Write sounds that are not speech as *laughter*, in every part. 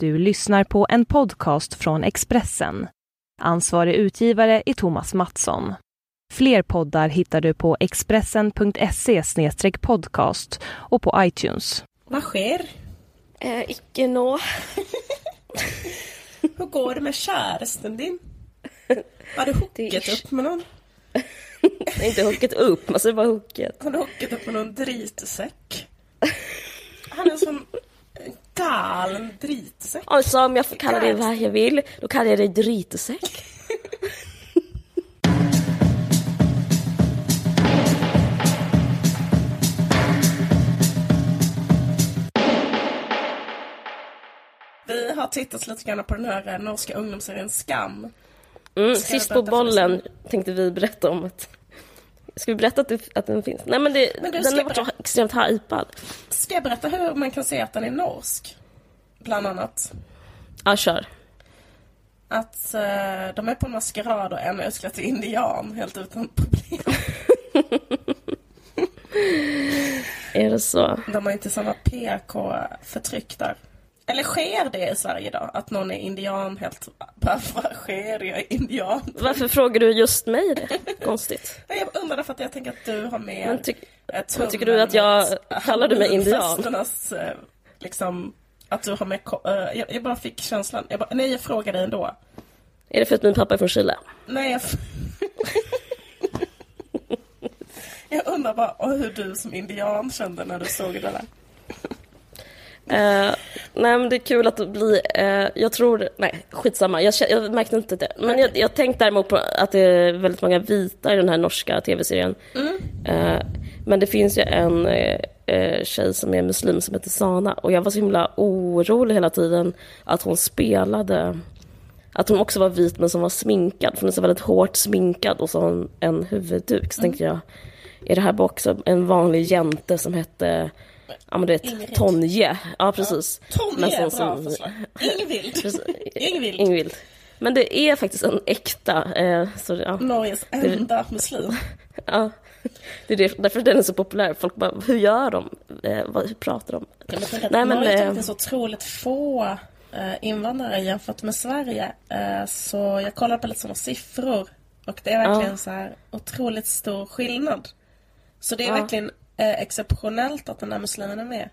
Du lyssnar på en podcast från Expressen. Ansvarig utgivare är Thomas Mattsson. Fler poddar hittar du på expressen.se podcast och på iTunes. Vad sker? Eh, icke nå. *laughs* Hur går det med käresten din? Har du hookat upp med någon? *laughs* inte hookat upp, alltså bara hookat. Har du hookat upp med någon dritsäck? Han är sån galen dritsäck. Alltså om jag får kalla dig vad jag vill, då kallar jag dig dritsäck. Vi har tittat lite grann på den här eh, norska ungdomsserien Skam. Mm, sist på bollen tänkte vi berätta om att... Ska vi berätta att, det, att den finns? Nej men, det, Men du, den har varit så extremt hypad. Ska jag berätta hur man kan se att den är norsk? Bland annat. Ja, kör. Att eh, de är på en maskerad och en är utklädd till indian helt utan problem. *laughs* Är det så? De har inte samma PK-förtryck där. Eller sker det i Sverige idag? Att någon är indian helt... Varför sker jag indian? Varför frågar du just mig det? Konstigt. Nej, *laughs* Jag undrar för att jag tänker att du har mer... Men ty- eh, men tycker du att jag- kallar du mig indian? eh, liksom... Att du har med... eh, jag, jag bara fick känslan... Jag bara, nej, jag frågar dig ändå. Är det för att min pappa är från Chile? Nej, jag... *laughs* jag undrar bara hur du som indian kände när du såg det där. Eh, nej men det är kul att blir, eh, jag tror, nej skitsamma, jag, jag märkte inte det. Men jag, jag tänkte däremot på att det är väldigt många vita i den här norska tv-serien. Eh, men det finns ju en eh, tjej som är muslim som heter Sana och jag var så himla orolig hela tiden att hon spelade att hon också var vit men som var sminkad, för hon är så väldigt hårt sminkad och så har hon en huvudduk. Så tänkte jag, är det här bara också en vanlig jänte som hette Ja men du vet, Ingrid. Tonje. Ja precis. Tonje Men är sen bra så- förslag. Ingvild. *laughs* Ingvild. Ingvild. Men det är faktiskt en äkta, eh, så ja. Norges enda muslim. *laughs* ja. Det är det, därför den är så populär. Folk bara, hur gör de? Eh, vad, hur pratar de? Nej, men, Nej, men, Norge har eh, faktiskt så otroligt få eh, invandrare jämfört med Sverige. Eh, så jag kollade på lite sådana siffror. Och det är verkligen Ja. så här otroligt stor skillnad. Så det är Ja. verkligen eh, exceptionellt att den här muslimen är med.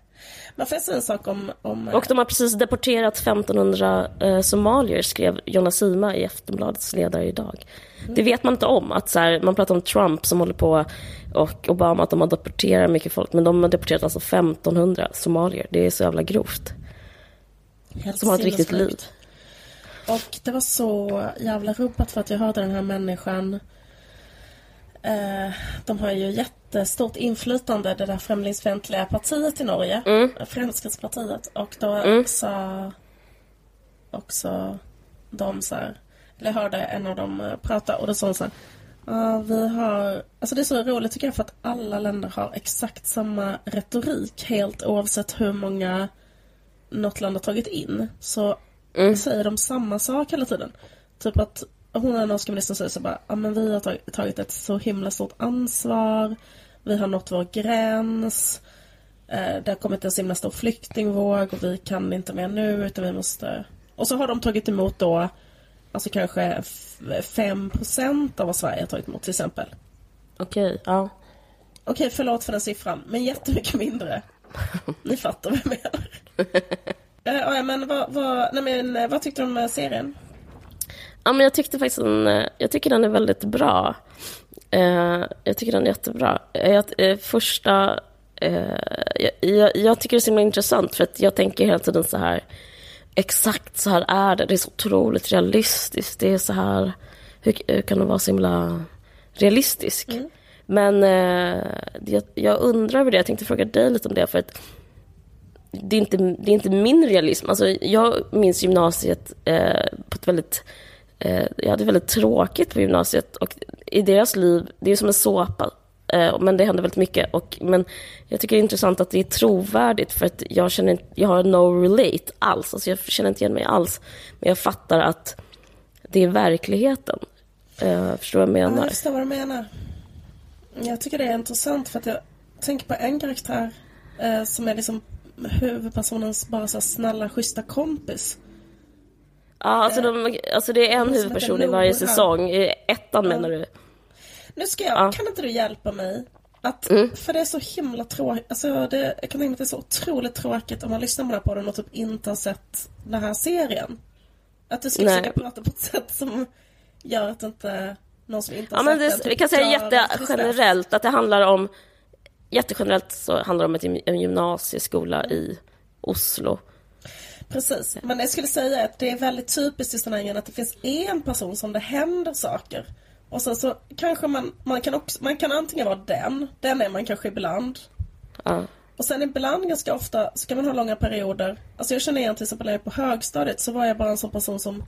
Men får jag säga en sak om... om eh, Och de har precis deporterat 1500 eh, somalier, skrev Jonas Sima i Aftonbladets ledare idag. Det vet man inte om. Att så här, man pratar om Trump som håller på och Obama att de har deporterat mycket folk. Men de har deporterat alltså 1500 somalier. Det är så jävla grovt. helt Som har ett riktigt liv. Och det var så jävla rubbat för att jag hörde den här människan eh, De har ju jättestort inflytande, det där främlingsfientliga partiet i Norge. Mm. Fremskrittspartiet. Och då sa också de så här, eller jag hörde en av dem eh, prata och då sa hon så här, Ja, vi har... Alltså det är så roligt tycker jag för att alla länder har exakt samma retorik helt oavsett hur många något land har tagit in. Så säger de samma sak hela tiden. Typ att hon den norska ministern säger så bara, ja men vi har tag- tagit ett så himla stort ansvar. Vi har nått vår gräns. Eh, det har kommit en så himla stor flyktingvåg och vi kan inte mer nu utan vi måste... Och så har de tagit emot då Alltså kanske f- 5% av vad Sverige har tagit emot till exempel. Okej, ja. Okej, förlåt för den siffran, men jättemycket mindre. Ni fattar vad jag menar. *laughs* Eh, ja, men vad, vad, nej, men, eh, vad tyckte du om serien? Ja, men jag tyckte faktiskt den, eh, jag tycker den är väldigt bra. Eh, jag tycker den är jättebra. Eh, Jag, eh, första, eh, jag, jag, tycker det är så himla intressant för att jag tänker hela tiden så här, exakt så här är det. Det är så otroligt realistiskt. Det är så här, hur, hur kan det vara så himla realistisk? Men eh, jag, jag undrar över det, jag tänkte fråga dig lite om det för att det är inte, det är inte min realism. Alltså, jag minns gymnasiet eh, på ett väldigt... Eh, jag hade väldigt tråkigt på gymnasiet och i deras liv, det är som en såpa. Eh, men det händer väldigt mycket. Och, men jag tycker det är intressant att det är trovärdigt för att jag känner jag har no relate alls. Alltså jag känner inte igen mig alls. Men jag fattar att det är verkligheten. Eh, förstår vad jag Ja, menar? jag förstår vad du menar. Jag tycker det är intressant för att jag tänker på en karaktär som är liksom huvudpersonens bara så snälla, schyssta kompis. Ja, alltså, de, alltså det är en huvudperson i varje säsong. I ettan ja. menar du? Nu ska jag, ja. kan inte du hjälpa mig? Att, mm. För det är så himla tråkigt, alltså det, jag kan tänka mig att det är så otroligt tråkigt om man lyssnar på den här podden och typ inte har sett den här serien. Att du ska försöka prata på ett sätt som gör att inte någon som inte har ja, sett det, den Vi kan säga jättegenerellt att det handlar om Jättegenerellt så handlar det om en gymnasieskola i Oslo. Precis, men jag skulle säga att det är väldigt typiskt i sådana här att det finns en person som det händer saker. Och sen så kanske man, man kan också, man kan antingen vara den, den är man kanske ibland. Ja. Och sen ibland ganska ofta så kan man ha långa perioder. Alltså jag känner igen till exempel när jag på högstadiet så var jag bara en sån person som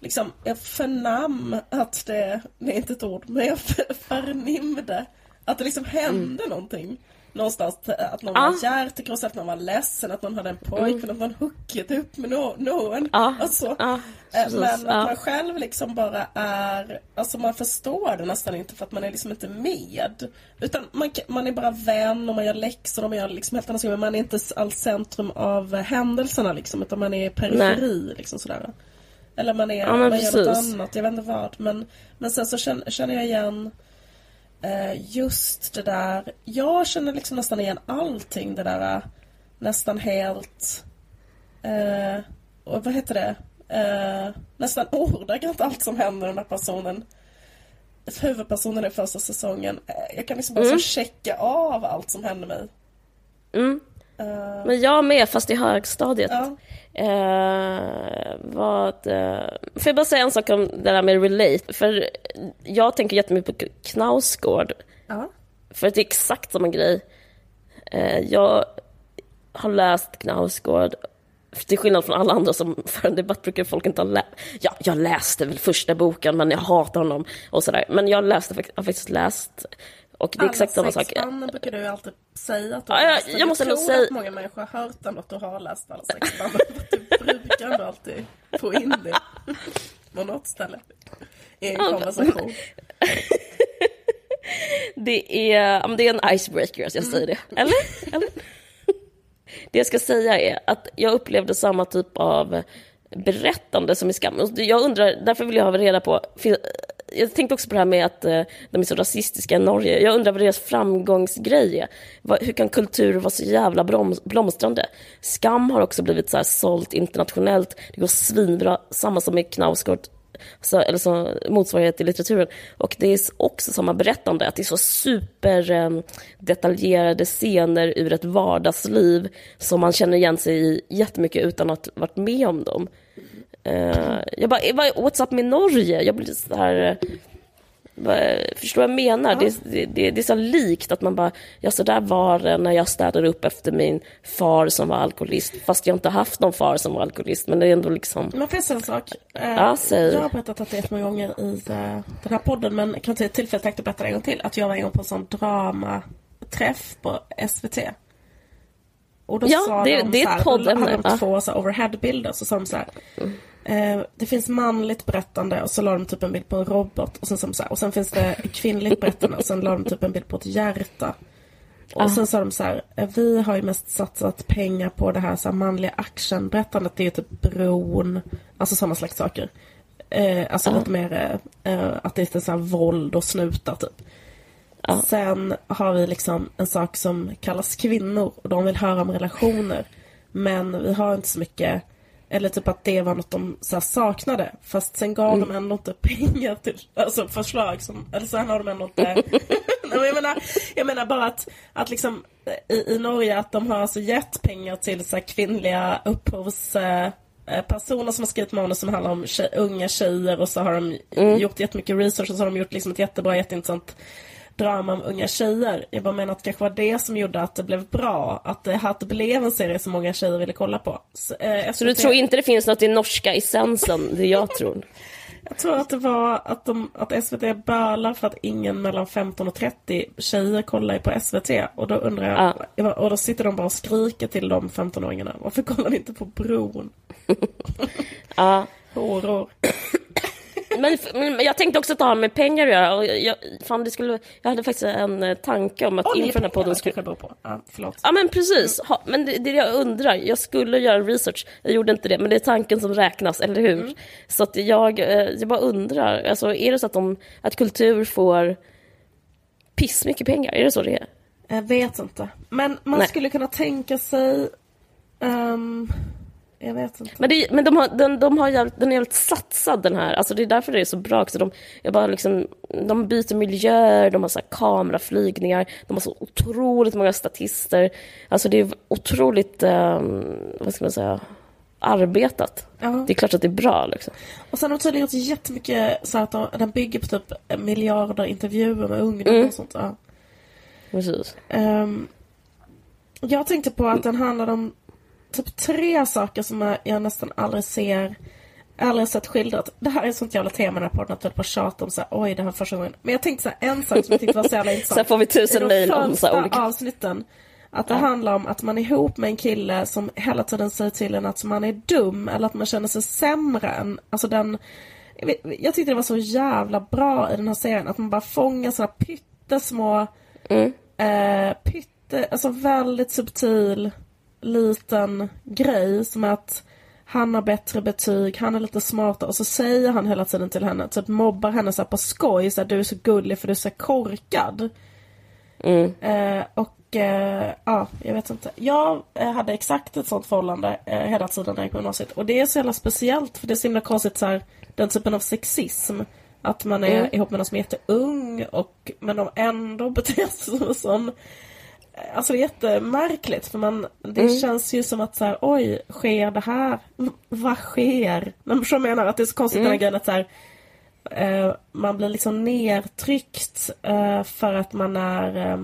liksom, jag förnam att det, det är inte ett ord, men jag *laughs* förnimde att det liksom hände mm. någonting. Någonstans att någon ah. var hjärtekrossad, att någon var ledsen, att någon hade en pojkvän, mm. att man hookat upp med no någon. Ah. Alltså, ah. Men att man själv liksom bara är, alltså man förstår det nästan inte för att man är liksom inte med. Utan man, man är bara vän och man gör läxor och man gör liksom helt andra saker. Men man är inte alls centrum av händelserna liksom, utan man är periferi Nej. liksom sådär. Eller man, är, ja, man gör något annat, jag vet inte vad. Men, men sen så känner, känner jag igen just det där. Jag känner liksom nästan igen allting det där eh, nästan helt eh, och vad heter det? Eh, nästan ordagrant allt som händer den där personen huvudpersonen i första säsongen. Eh, jag kan liksom bara mm. så checka av allt som händer mig. Mm. Uh, Men jag med, fast i högstadiet. Ja. Uh, vad... Uh, får jag bara säga en sak om det där med relate? För jag tänker jättemycket på Knausgård. Ja. För det är exakt samma grej. Uh, jag har läst Knausgård till skillnad från alla andra som för en debatt brukar folk inte ha läst. Ja, jag läste väl första boken men jag hatar honom och sådär. Men jag läste, har faktiskt läst och det är exakt samma sak. Alla brukar du alltid säga att du har ja, läst. Jag, jag måste nog säga... att många människor har hört ändå att du har läst alla sexbanden. *laughs* du brukar ändå alltid få in det på något ställe i en konversation. *laughs* det, är, det är en icebreaker att jag säger det. Eller? Eller? *laughs* Det jag ska säga är att jag upplevde samma typ av berättande som i Skam. Jag undrar, därför vill jag ha reda på, jag tänkte också på det här med att eh, de är så rasistiska i Norge. Jag undrar vad deras framgångsgrej är. Hur kan kultur vara så jävla blomstrande? Skam har också blivit så här sålt internationellt. Det går svinbra. Samma som med Knausgård, så, eller så, motsvarighet i litteraturen. Och det är också samma berättande, att det är så superdetaljerade ehm, eh, scener ur ett vardagsliv som man känner igen sig i jättemycket utan att ha varit med om dem. Uh, jag bara, what's up med Norge? Jag blir så här... Uh, förstår vad jag menar? Ja. Det, det, det, är så likt att man bara, ja så där var det när jag städade upp efter min far som var alkoholist. Fast jag inte haft någon far som var alkoholist. Men det är ändå liksom... Men finns en sak? Ja, säg. Jag har berättat att det jättemånga gånger i den här podden. Men kan ta tillfället att berätta det en gång till. Att jag var en gång på en sån dramaträff på SVT. Och då ja, sa det, de det är ett poddämne. hade de två så overheadbilder. Så sa de så här. Mm. Eh, det finns manligt berättande och så la de typ en bild på en robot. Och sen, som så här, och sen finns det kvinnligt berättande och sen la de typ en bild på ett hjärta. Och ah. sen sa de så här, eh, vi har ju mest satsat pengar på det här, så här manliga actionberättandet. Det är ju typ bron, alltså sådana slags saker. Eh, alltså ah. lite mer eh, att det är så här våld och snutar typ. Ah. Sen har vi liksom en sak som kallas kvinnor och de vill höra om relationer. Men vi har inte så mycket eller typ att det var något de så saknade. Fast sen gav mm. de ändå inte pengar till alltså förslag som, eller sen har de ändå inte *laughs* Nej, jag, menar, jag menar bara att, att liksom i, i Norge att de har alltså gett pengar till så kvinnliga upphovspersoner som har skrivit manus som handlar om tjej, unga tjejer och så har de mm. gjort jättemycket research och så har de gjort liksom ett jättebra, jätteintressant drama om unga tjejer. Jag bara menar att det kanske var det som gjorde att det blev bra. Att det, att det blev en serie som många tjejer ville kolla på. Så, eh, så du tror inte det finns något i norska essensen, det jag *laughs* tror? jag tror att det var att, de, att SVT bölar för att ingen mellan 15 och 30 tjejer kollar på SVT. Och då undrar jag, ja. och då sitter de bara och skriker till de 15-åringarna. Varför kollar ni inte på bron? *laughs* ja. Horor. Men, men jag tänkte också att det har med pengar att göra. Och jag, fan, det skulle, jag hade faktiskt en eh, tanke om att Oj, inför den här podden skulle... på. Ja, förlåt. Ja men precis, ha, men det, det jag undrar, jag skulle göra research, jag gjorde inte det, men det är tanken som räknas, eller hur? Mm. Så att jag, eh, jag bara undrar, alltså är det så att, de, att kultur får pissmycket pengar, är det så det är? Jag vet inte. Men man Nej. skulle kunna tänka sig... ehm, jag vet inte. Men, det, men de har, den, de har jävligt, den är jävligt satsad den här, alltså det är därför det är så bra också. De, jag bara liksom, de byter miljöer, de har så kameraflygningar, de har så otroligt många statister. Alltså det är otroligt, ehm, vad ska man säga, arbetat. Ja. Det är klart att det är bra liksom. Och sen har de tydligen gjort jättemycket så att de, den bygger på typ miljarder intervjuer med ungdomar Mm. och sånt. Ja. Precis. Ehm, jag tänkte på att den handlar om typ tre saker som jag- nästan aldrig ser aldrig sett skildrat. Det här är ett sånt jävla tema att jag på tjat om så här, oj det här är första gången. Men jag tänkte så här, en sak som jag tyckte var så jävla *laughs* intressant. Sen får vi tusen mejl om så olika... avsnitten. Att det handlar om att man är ihop med en kille som hela tiden säger till en att man är dum eller att man känner sig sämre än, alltså den jag tyckte det var så jävla bra i den här serien att man bara fångar sådana pyttesmå Mm. eh, pytte, alltså väldigt subtil liten grej som att han har bättre betyg, han är lite smartare och så säger han hela tiden till henne, typ mobbar henne så på skoj, så här, du är så gullig för du är så korkad. Mm. Eh, och eh, ja, jag vet inte. Jag eh, hade exakt ett sånt förhållande eh, hela tiden när jag gick på gymnasiet. Och det är så jävla speciellt för det är så himla konstigt så här, den typen av sexism. Att man är Mm. ihop med någon som är jätteung och men de ändå *laughs* beter sig som en sån Alltså det är jättemärkligt för man, det Mm. känns ju som att så här, oj, sker det här? V- vad sker? Men jag menar att det är så konstigt den här Mm. grejen att så här, eh, man blir liksom nedtryckt eh, för att man är eh,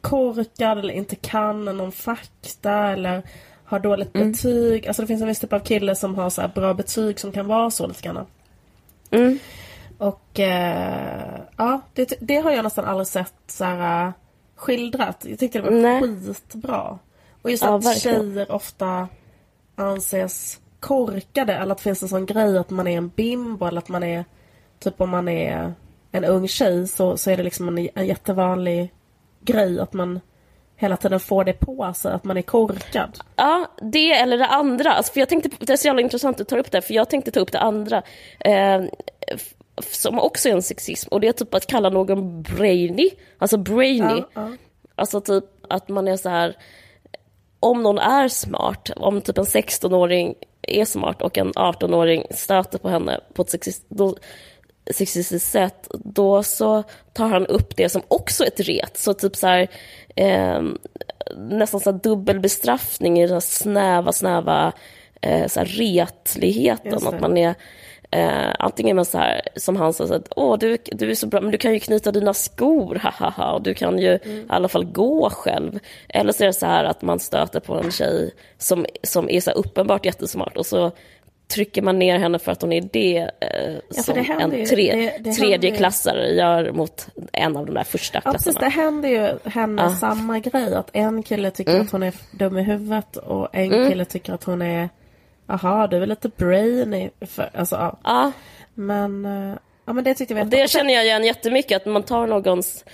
korkad eller inte kan någon fakta eller har dåligt Mm. betyg. Alltså det finns en viss typ av kille som har så bra betyg som kan vara så lite grann. Mm. Och eh, ja, det, det har jag nästan aldrig sett så här, skildrat. Jag tyckte det var Nej. skitbra. Och just Ja, att verkligen. tjejer ofta anses korkade eller att det finns en sån grej att man är en bimbo eller att man är typ om man är en ung tjej så, så är det liksom en, en jättevanlig grej att man hela tiden får det på sig att man är korkad. Ja, det eller det andra. Alltså, för jag tänkte, det är så jävla intressant att du tar upp det, för jag tänkte ta upp det andra. Eh, som också är en sexism, och det är typ att kalla någon brainy, alltså brainy. Ja, ja. Alltså typ att man är så här, om någon är smart, om typ en 16-åring är smart och en 18-åring stöter på henne på ett sexist, då, sexistiskt sätt, då så tar han upp det som också ett ret. Så typ så här, eh, nästan så här dubbelbestraffning i den här snäva, snäva eh, så här retligheten. Att man är Eh, antingen man så här, som han sa, så att, åh du, du är så bra, men du kan ju knyta dina skor, *laughs* hahaha, och du kan ju Mm. i alla fall gå själv. Eller så är det så här att man stöter på en tjej som, som är så uppenbart jättesmart och så trycker man ner henne för att hon är det eh, för som det händer en tre, det- det tredjeklassare gör mot en av de där första Ja precis, klassarna. det händer ju henne samma grej. Att en kille tycker Mm. att hon är dum i huvudet och en kille tycker att hon är Jaha, du är lite brainy. För, alltså, ja. Ja, Men, eh, ja, men det tyckte jag var det känner jag igen jättemycket, att man tar någons,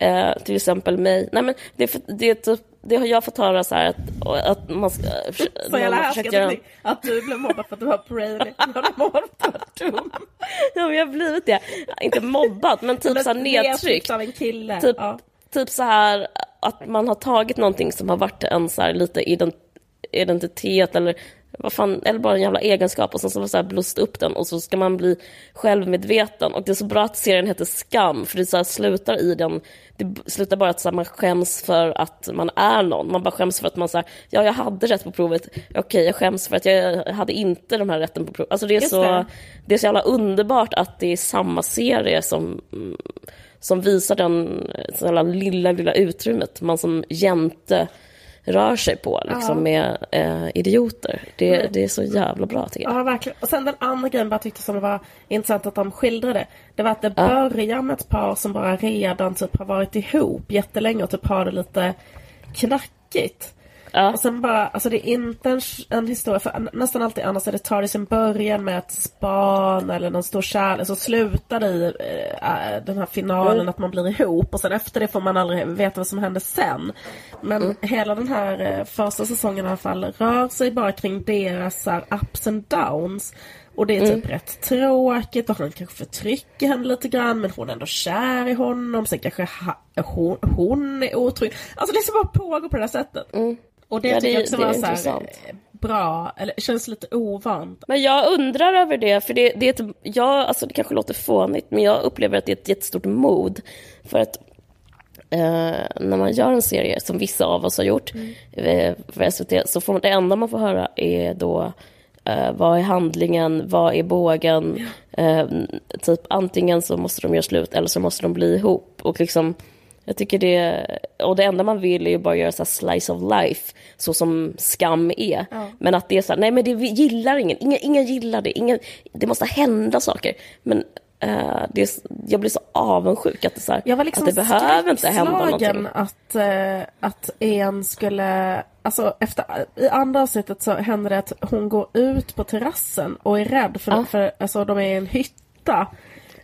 eh, till exempel mig, nej men det, det, typ, det har jag fått höra så här att, att man ska... *laughs* Så jävla har försökt göra. Att du blev mobbad för att du var brainy. Jag blev mobbad för att du var dum. *laughs* Ja, men jag har blivit det. Inte mobbad, men typ så här nedtryckt. av en kille. Typ, Ja. typ så här att man har tagit någonting som har varit en så här lite ident identitet eller vad fan, eller bara en jävla egenskap och sen så, så här blåst upp den och så ska man bli självmedveten. Och det är så bra att serien heter Skam, för det så här slutar i den, det slutar bara att så här, man skäms för att man är någon. Man bara skäms för att man säger ja jag hade rätt på provet, okej jag skäms för att jag hade inte de här rätten på provet. Alltså det är, Just så, det. det är så jävla underbart att det är samma serie som som visar den så jävla lilla, lilla utrymmet man som jämte rör sig på liksom, Ja. med eh, idioter. Det, det är så jävla bra tycker jag. Ja, verkligen. Och sen den andra grejen bara tyckte som var intressant att de skildrade. Det var att det börjar med ett par som bara redan typ har varit ihop jättelänge och typ har det lite knackigt. Ja. Och sen bara, alltså det är inte en, en historia, för nästan alltid annars är det tar det sin början med ett span eller någon stor kärlek, så slutar det i äh, den här finalen mm. att man blir ihop och sen efter det får man aldrig veta vad som händer sen. Men mm. hela den här äh, första säsongen i alla fall rör sig bara kring deras här, ups and downs. Och det är typ mm. rätt tråkigt och han kanske förtrycker henne lite grann men hon är ändå kär i honom. Sen kanske ha, hon, hon är otrygg. Alltså det liksom bara pågår på det här sättet. Mm. Och det ja, tycker jag också var så här, eh, bra, eller känns lite ovant. Men jag undrar över det, för det, det, är ett, ja, alltså det kanske låter fånigt, men jag upplever att det är ett jättestort mod. För att eh, när man gör en serie, som vissa av oss har gjort mm. eh, för SVT, så får man, det enda man får höra är då Uh, vad är handlingen? Vad är bågen? Uh, typ antingen så måste de göra slut eller så måste de bli ihop. Och liksom, jag tycker det, och det enda man vill är ju bara göra så slice of life, så som skam är. Ja. Men att det är så här, nej men det gillar ingen, ingen, ingen gillar det, ingen, det måste hända saker. Men Uh, det, jag blir så avundsjuk att det, så här, liksom att det behöver inte hända någonting. att, uh, att en skulle... Alltså efter, I andra avsnittet så händer det att hon går ut på terrassen och är rädd för, uh. för alltså, de är i en hytta.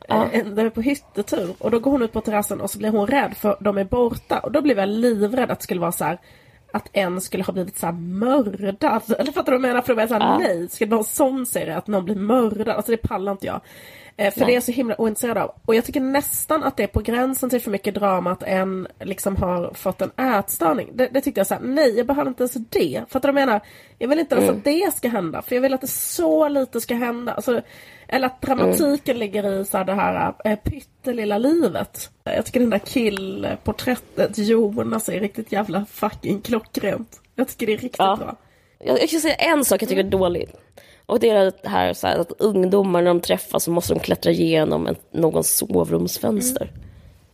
De är på hyttetur och då går hon ut på terrassen och så blir hon rädd för de är borta och då blev jag livrädd att det skulle vara så här att en skulle ha blivit så här mördad. *laughs* Eller fattar du vad jag menar? För då var jag såhär, nej, ska det vara en sån serie att någon blir mördad? Alltså det pallar inte jag. Eh, för Nej. det är jag så himla ointresserad av. Och jag tycker nästan att det är på gränsen till för mycket drama att en liksom har fått en ätstörning. Det, det tyckte jag såhär, nej jag behöver inte ens det. För att jag menar, jag vill inte ens mm. att det ska hända. För jag vill att det så lite ska hända. Alltså, eller att dramatiken mm. ligger i så här, det här äh, pyttelilla livet. Jag tycker den där killporträttet, Jonas, är riktigt jävla fucking klockrent. Jag tycker det är riktigt ja. bra. Jag, jag kan säga en sak jag tycker är dålig. Och det är det här, så här, att ungdomar när de träffas så måste de klättra igenom en, någons sovrumsfönster. Mm.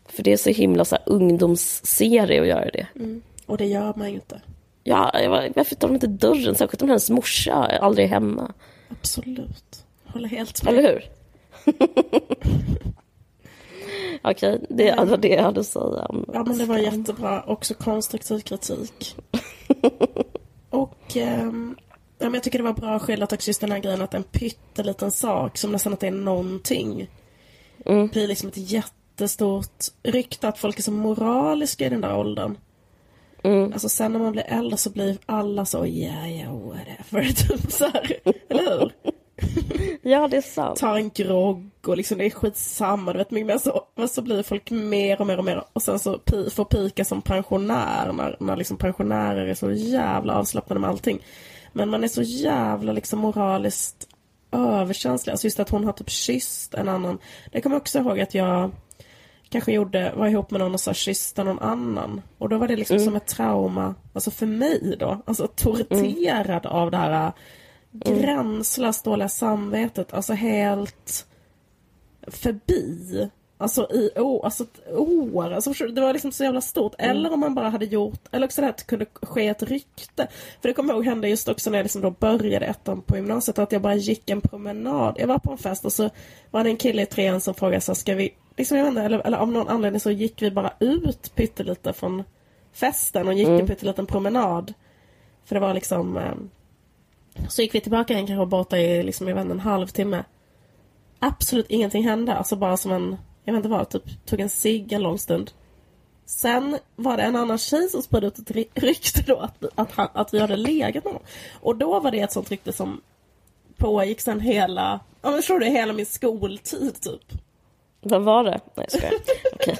För det är så himla så här, ungdomsserie att göra det. Mm. Och det gör man ju inte. Ja, varför tar de inte dörren? Särskilt om hennes morsa aldrig är hemma. Absolut. Håller helt med. Eller hur? *laughs* Okej, okay, det var det jag hade att säga om Ja, men det var jättebra. Också konstruktiv kritik. *laughs* och um, Ja, men jag tycker det var bra skildrat också just den här grejen att en pytteliten sak som nästan inte är någonting mm. blir liksom ett jättestort rykte att folk är så moraliska i den där åldern. Mm. Alltså sen när man blir äldre så blir alla så, ja ja whatever, *laughs* typ så här. Eller hur? *laughs* ja det är sant. Tar en grogg och liksom det är skitsamma, du vet mycket mer så. Men så blir folk mer och mer och mer och sen så pi, får pika som pensionär när, när liksom pensionärer är så jävla avslappnade med allting. Men man är så jävla liksom moraliskt överkänslig. Alltså just att hon har typ kysst en annan. Det kommer jag också ihåg att jag kanske gjorde, var ihop med någon och sa kyssta någon annan. Och då var det liksom mm. som ett trauma, alltså för mig då. Alltså torterad mm. av det här mm. gränslöst dåliga samvetet. Alltså helt förbi. Alltså i år, alltså år. Alltså, det var liksom så jävla stort. Mm. Eller om man bara hade gjort, eller också det det kunde ske ett rykte. För det kommer jag ihåg hände just också när jag liksom då började ettan på gymnasiet. Att jag bara gick en promenad. Jag var på en fest och så var det en kille i trean som frågade så ska vi, liksom jag vet inte, eller, eller av någon anledning så gick vi bara ut pyttelite från festen och gick mm. en pytteliten promenad. För det var liksom eh, så gick vi tillbaka en kanske borta i liksom, jag vet inte, en halvtimme. Absolut ingenting hände. Alltså bara som en jag vet inte vad, typ tog en cigg en lång stund. Sen var det en annan tjej som spred ut ett *laughs* rykte då att, att, han, att vi hade legat med honom. Och då var det ett sånt rykte som pågick sen hela, ja men tror du, hela min skoltid typ. Vad var det? Nej jag okay.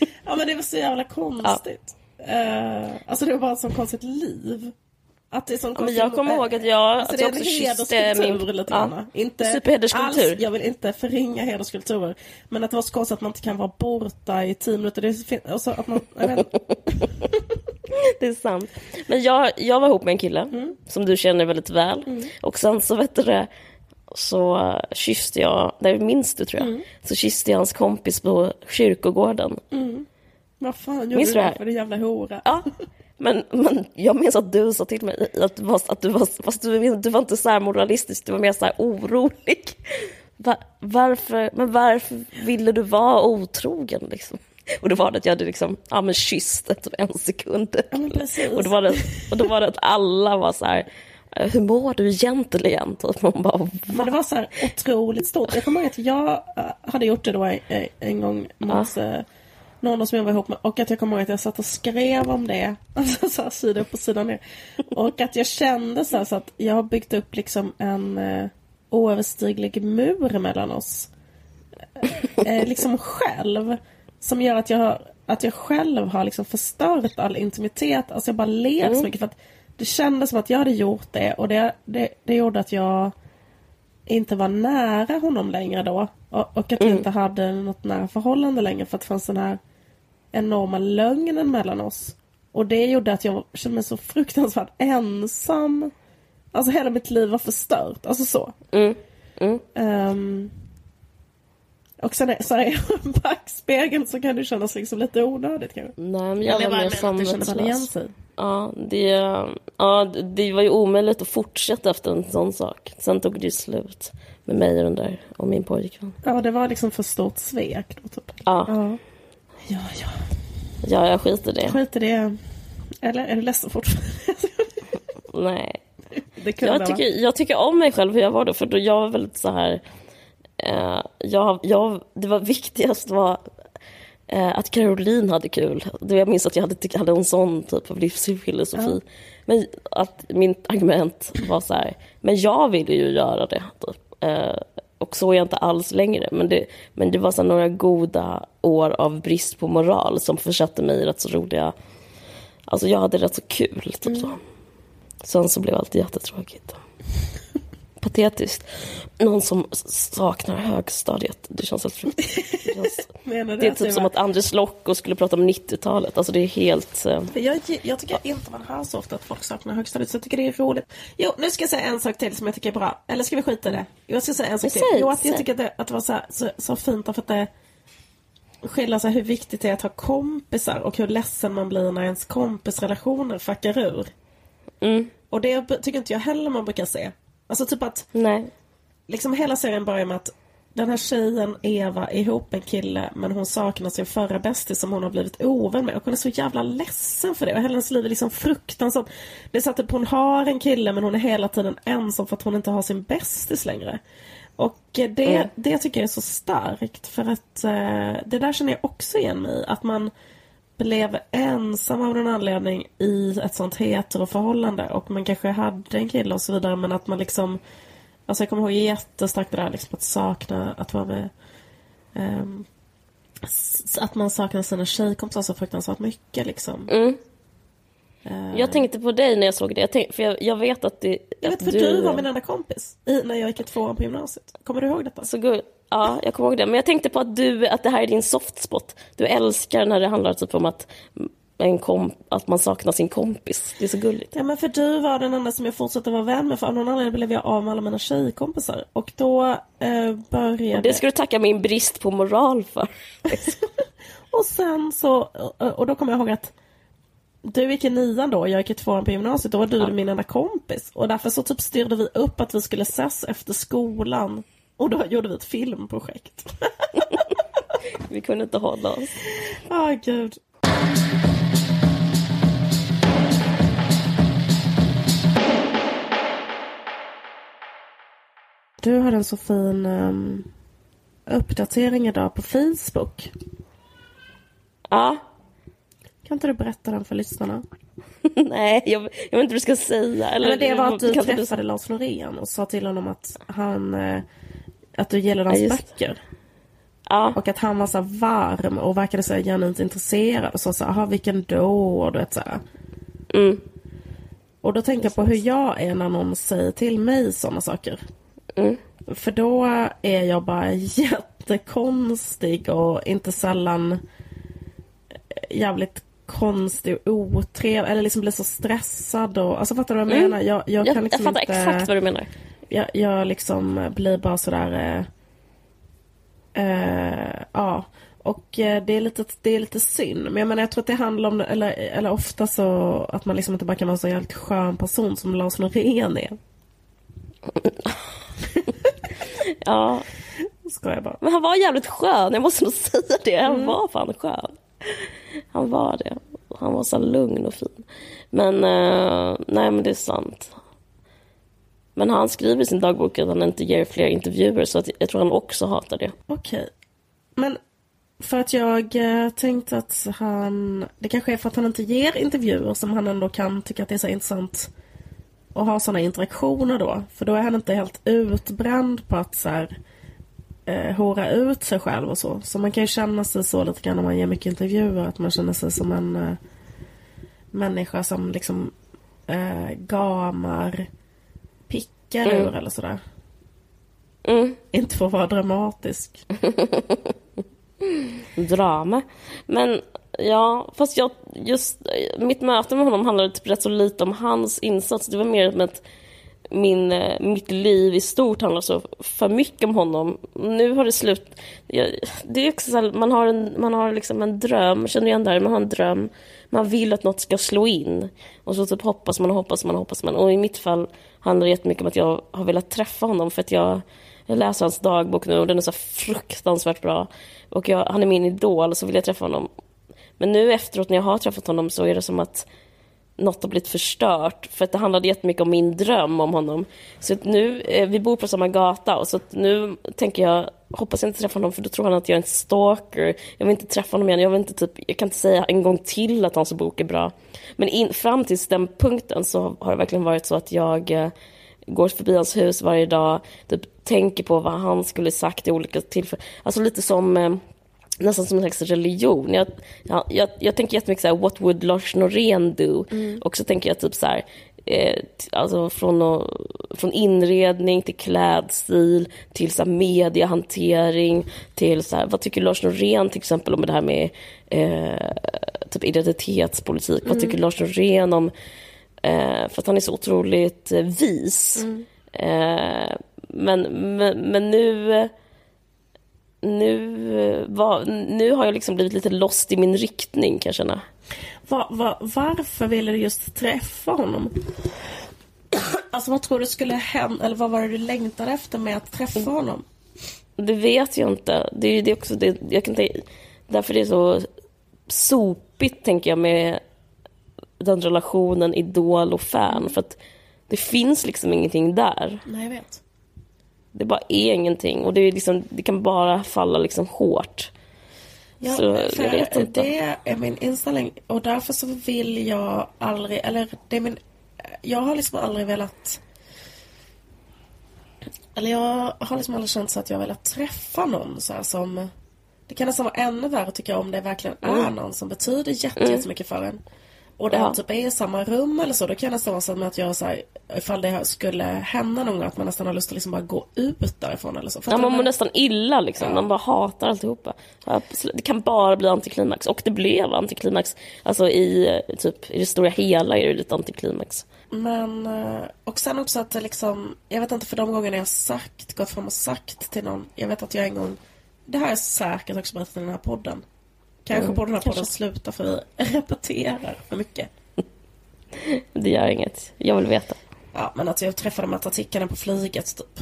*laughs* Ja men det var så jävla konstigt. Ja. Uh, alltså det var bara ett sånt konstigt liv. Att det är sån ja, men jag kommer ihåg att jag, alltså att jag också kysste min... Lite ja, inte superhederskultur. Alls, jag vill inte förringa hederskulturer. Men att det var så konstigt att man inte kan vara borta i tio minuter. Det är, och så att man, *laughs* det är sant. Men jag, jag var ihop med en kille mm. som du känner väldigt väl. Mm. Och sen så vet du det, så kysste jag, det minns du tror jag, mm. så kysste jag hans kompis på kyrkogården. Mm. Vad fan gjorde minns du det för en jävla hora? Ja. *laughs* Men, men jag minns att du sa till mig att du var, att du var, fast du, du var inte så här moralistisk, du var mer så här orolig. Va, varför, men varför ville du vara otrogen liksom? Och då var det att jag hade liksom, ja men kysst typ en sekund. Ja. Och då var det, och då var det att alla var så här, hur mår du egentligen? Typ. Man bara, Men det var så här otroligt stort. Jag kommer ihåg att jag eh, hade gjort det då en, en gång mot ja. Någon som jag var ihop med. Och att jag kommer ihåg att jag satt och skrev om det. *laughs* Alltså så här, sida upp och sida ner. Och att jag kände så, här, så att jag har byggt upp liksom en eh, oöverstiglig mur mellan oss. Eh, liksom själv. Som gör att jag, att jag själv har liksom förstört all intimitet. Alltså jag bara ler mm. så mycket. för att det kändes som att jag hade gjort det och det, det, det gjorde att jag inte var nära honom längre då. Och, och att vi mm. inte hade något nära förhållande längre för att det fanns den här enorma lögnen mellan oss. Och det gjorde att jag kände mig så fruktansvärt ensam. Alltså hela mitt liv var förstört. Alltså så. Mm. Mm. Um, och sen är, så är jag backspegeln så kan det kännas liksom lite onödigt kanske. Nej men jag, var mer samvetslös. Ja det, ja, det var ju omöjligt att fortsätta efter en sån sak. Sen tog det ju slut med mig och den där och min pojkvän. Ja det var liksom för stort svek då typ. Ja. Ja, ja. ja. Ja, jag skiter i det. Skit i det. Eller är du ledsen fortfarande? *laughs* Nej. jag, tycker, jag tycker om mig själv hur jag var då, för då jag var väldigt så här Eh, jag, jag, det var viktigast var eh, att Caroline hade kul. Jag minns att jag hade, hade en sån typ av livsfilosofi. Ja. Men att mitt argument var så här, men jag ville ju göra det. Typ. Eh, och så är jag inte alls längre. Men det, men det var så några goda år av brist på moral som försatte mig i rätt så roliga... Alltså jag hade rätt så kul. Typ mm. så. Sen så blev allt jättetråkigt patetiskt. Någon som saknar högstadiet. Det känns helt fruktansvärt. det *laughs* är typ som att Anders Lokko skulle prata om 90-talet. Alltså det är helt... Uh... Jag, jag tycker inte man hör så ofta att folk saknar högstadiet. Så jag tycker det är roligt. Jo, nu ska jag säga en sak till som jag tycker är bra. Eller ska vi skita i det? Jag ska säga en sak till. Jo, att jag tycker att det, att det var så, här, så, så fint för att det skiljer sig hur viktigt det är att ha kompisar och hur ledsen man blir när ens kompisrelationer fuckar ur. Mm. Och det tycker inte jag heller man brukar se. Alltså typ att... Nej. Liksom hela serien börjar med att den här tjejen, Eva, är ihop med en kille men hon saknar sin förra bästis som hon har blivit ovän med. Och hon är så jävla ledsen för det. Och hennes liv är liksom fruktansvärt. Det är så att typ hon har en kille men hon är hela tiden ensam för att hon inte har sin bästis längre. Och det, mm. det tycker jag är så starkt för att eh, det där känner jag också igen mig Att man blev ensam av någon anledning i ett sånt heteroförhållande och man kanske hade en kille och så vidare men att man liksom Alltså jag kommer ihåg jättestarkt det där liksom att sakna att vara med um, Att man saknar sina tjejkompisar så fruktansvärt mycket liksom. Mm. Uh, jag tänkte på dig när jag såg det. Jag tänkte, för jag, jag, vet att, det, jag vet, för du... du var min enda kompis i, när jag gick i tvåan på gymnasiet. Kommer du ihåg detta? Så good. Ja, jag kommer ihåg det. Men jag tänkte på att, du, att det här är din soft spot. Du älskar när det handlar typ om att, en kom, att man saknar sin kompis. Det är så gulligt. Ja, men för du var den enda som jag fortsatte vara vän med. För av någon anledning blev jag av med alla mina tjejkompisar. Och då eh, började... Och det ska du tacka min brist på moral för. *laughs* och sen så... Och då kommer jag ihåg att du gick i nian då, jag gick i tvåan på gymnasiet. Då var du ja. min enda kompis. Och därför så typ styrde vi upp att vi skulle ses efter skolan. Och då gjorde vi ett filmprojekt. *laughs* vi kunde inte hålla oss. Ja, oh, gud. Du hade en så fin um, uppdatering idag på Facebook. Ja. Kan inte du berätta den för lyssnarna? *laughs* Nej, jag, jag vet inte vad du ska säga. Eller, Men det var att du träffade du... Lars Norén och sa till honom att han eh, att du gillar hans ja, böcker. Ja. Och att han var så varm och verkade så genuint intresserad. Och så sa, jaha vilken då? Och du vet så mm. Och då tänkte jag på hur jag är när någon säger till mig sådana saker. Mm. För då är jag bara jättekonstig och inte sällan jävligt konstig och otrevlig. Eller liksom blir så stressad. Och, alltså fattar du vad jag mm. menar? Jag, jag, kan liksom jag fattar inte, exakt vad du menar jag, jag liksom blir bara sådär... Eh, eh, ja. Och eh, det är, lite, det är lite synd. Men jag menar jag tror att det handlar om, eller, eller ofta så att man liksom inte bara kan vara en så jävligt skön person som Lars Norén är. *laughs* ja. Ska jag bara. Men han var jävligt skön, jag måste nog säga det. Han mm. var fan skön. han var det. Han var så lugn och fin. Men uh, nej, men det är sant. Men han skriver i sin dagbok att han inte ger fler intervjuer så att jag tror han också hatar det. Okej. Okay. Men för att jag eh, tänkte att han... Det kanske är för att han inte ger intervjuer som han ändå kan tycka att det är så intressant att ha sådana interaktioner då. För då är han inte helt utbränd på att så här, eh, hora ut sig själv och så. Så man kan ju känna sig så lite grann om man ger mycket intervjuer. Att man känner sig som en eh, människa som liksom eh, gamar pickar mm. ur eller sådär. Mm. Inte för att vara dramatisk. *laughs* Drama. Men ja, fast jag, just mitt möte med honom handlade typ rätt så lite om hans insats. Det var mer som att min, eh, mitt liv i stort handlar så för mycket om honom. Nu har det slut. det är också så här, man har, en, man har liksom en dröm, känner du igen det här, man har en dröm. Man vill att något ska slå in. Och så typ hoppas man och hoppas man och hoppas man. Och i mitt fall handlar det jättemycket om att jag har velat träffa honom för att jag, jag läser hans dagbok nu och den är så fruktansvärt bra. Och jag, han är min idol, så vill jag träffa honom. Men nu efteråt när jag har träffat honom så är det som att något har blivit förstört. För att det handlade jättemycket om min dröm om honom. Så nu, eh, vi bor på samma gata och så nu tänker jag, hoppas jag inte träffar honom för då tror han att jag är en stalker. Jag vill inte träffa honom igen, jag, vill inte, typ, jag kan inte säga en gång till att hans bok är bra. Men in, fram till den punkten så har det verkligen varit så att jag eh, går förbi hans hus varje dag, typ, tänker på vad han skulle sagt i olika tillfällen. Alltså lite som eh, nästan som en slags religion. Jag, jag, jag, jag tänker jättemycket så här, what would Lars Norén do? Mm. Och så tänker jag typ så här, eh, alltså från, från inredning till klädstil till så här, mediehantering till så här, vad tycker Lars Norén till exempel om det här med eh, typ identitetspolitik? Mm. Vad tycker Lars Norén om, eh, för att han är så otroligt eh, vis. Mm. Eh, men, men, men nu nu, var, nu har jag liksom blivit lite lost i min riktning kan jag känna. Var, var, varför ville du just träffa honom? Alltså vad tror du skulle hända, eller vad var det du längtade efter med att träffa honom? Det vet jag inte. Det är det också det, jag kan tänka, därför det är så sopigt tänker jag med den relationen idol och fan. För att det finns liksom ingenting där. Nej, jag vet. Det bara är ingenting och det, är liksom, det kan bara falla liksom hårt. Ja, så jag vet inte. Det är min inställning och därför så vill jag aldrig, eller det är min, jag har liksom aldrig velat eller jag har liksom aldrig känt så att jag velat träffa någon så här som Det kan nästan vara ännu värre tycker jag om det verkligen är mm. någon som betyder jätte, mm. jättemycket för en. Och den ja. typ är i samma rum eller så, då kan det nästan vara så att jag så här, ifall det skulle hända någon gång att man nästan har lust att liksom bara gå ut därifrån eller så. ja, man mår nästan illa liksom. Ja. Man bara hatar alltihopa. Det kan bara bli antiklimax. Och det blev antiklimax. Alltså i, typ, i det stora hela är det lite antiklimax. Men, eh, och sen också att det liksom, jag vet inte för de gångerna jag sagt, gått fram och sagt till någon, jag vet att jag en gång, det här är säkert också berättat i den här podden. Kanske mm, på den här podden slutar för vi *laughs* repeterar för mycket. *laughs* Det gör inget. Jag vill veta. Ja, men att jag träffade Matta Tikkanen på flyget typ.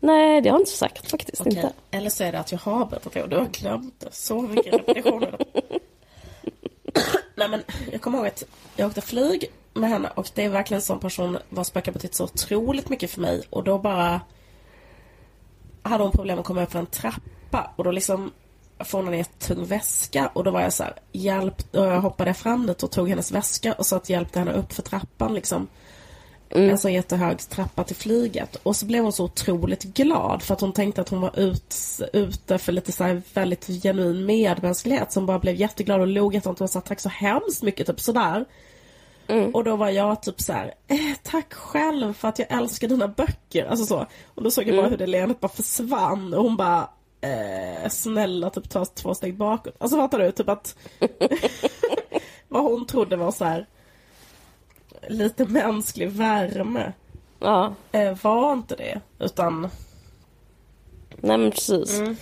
Nej, det har jag inte sagt faktiskt. Okej. Inte. Eller så är det att jag har berättat det och du har glömt det. Så mycket repetitioner. *laughs* Nej, men jag kommer ihåg att jag åkte flyg med henne och det är verkligen en sån person vars böcker betytt så otroligt mycket för mig och då bara hade hon problem att komma upp för en trappa och då liksom får hon en jättetung väska och då var jag så här, hjälp, och jag hoppade fram dit och tog hennes väska och så att hjälpte henne upp för trappan liksom. Mm. En sån jättehög trappa till flyget. Och så blev hon så otroligt glad för att hon tänkte att hon var ut, ute för lite så väldigt genuin medmänsklighet. Som bara blev jätteglad och log jättemycket och sa tack så hemskt mycket, typ sådär. Mm. Och då var jag typ så här, eh, tack själv för att jag älskar dina böcker. Alltså så. Och då såg jag bara mm. hur det leendet bara försvann och hon bara, eh, snälla typ ta två steg bakåt. Alltså fattar du? Typ att *laughs* *laughs* vad hon trodde var så här lite mänsklig värme. Ja. Eh, var inte det. Utan... Nej men precis. Mm.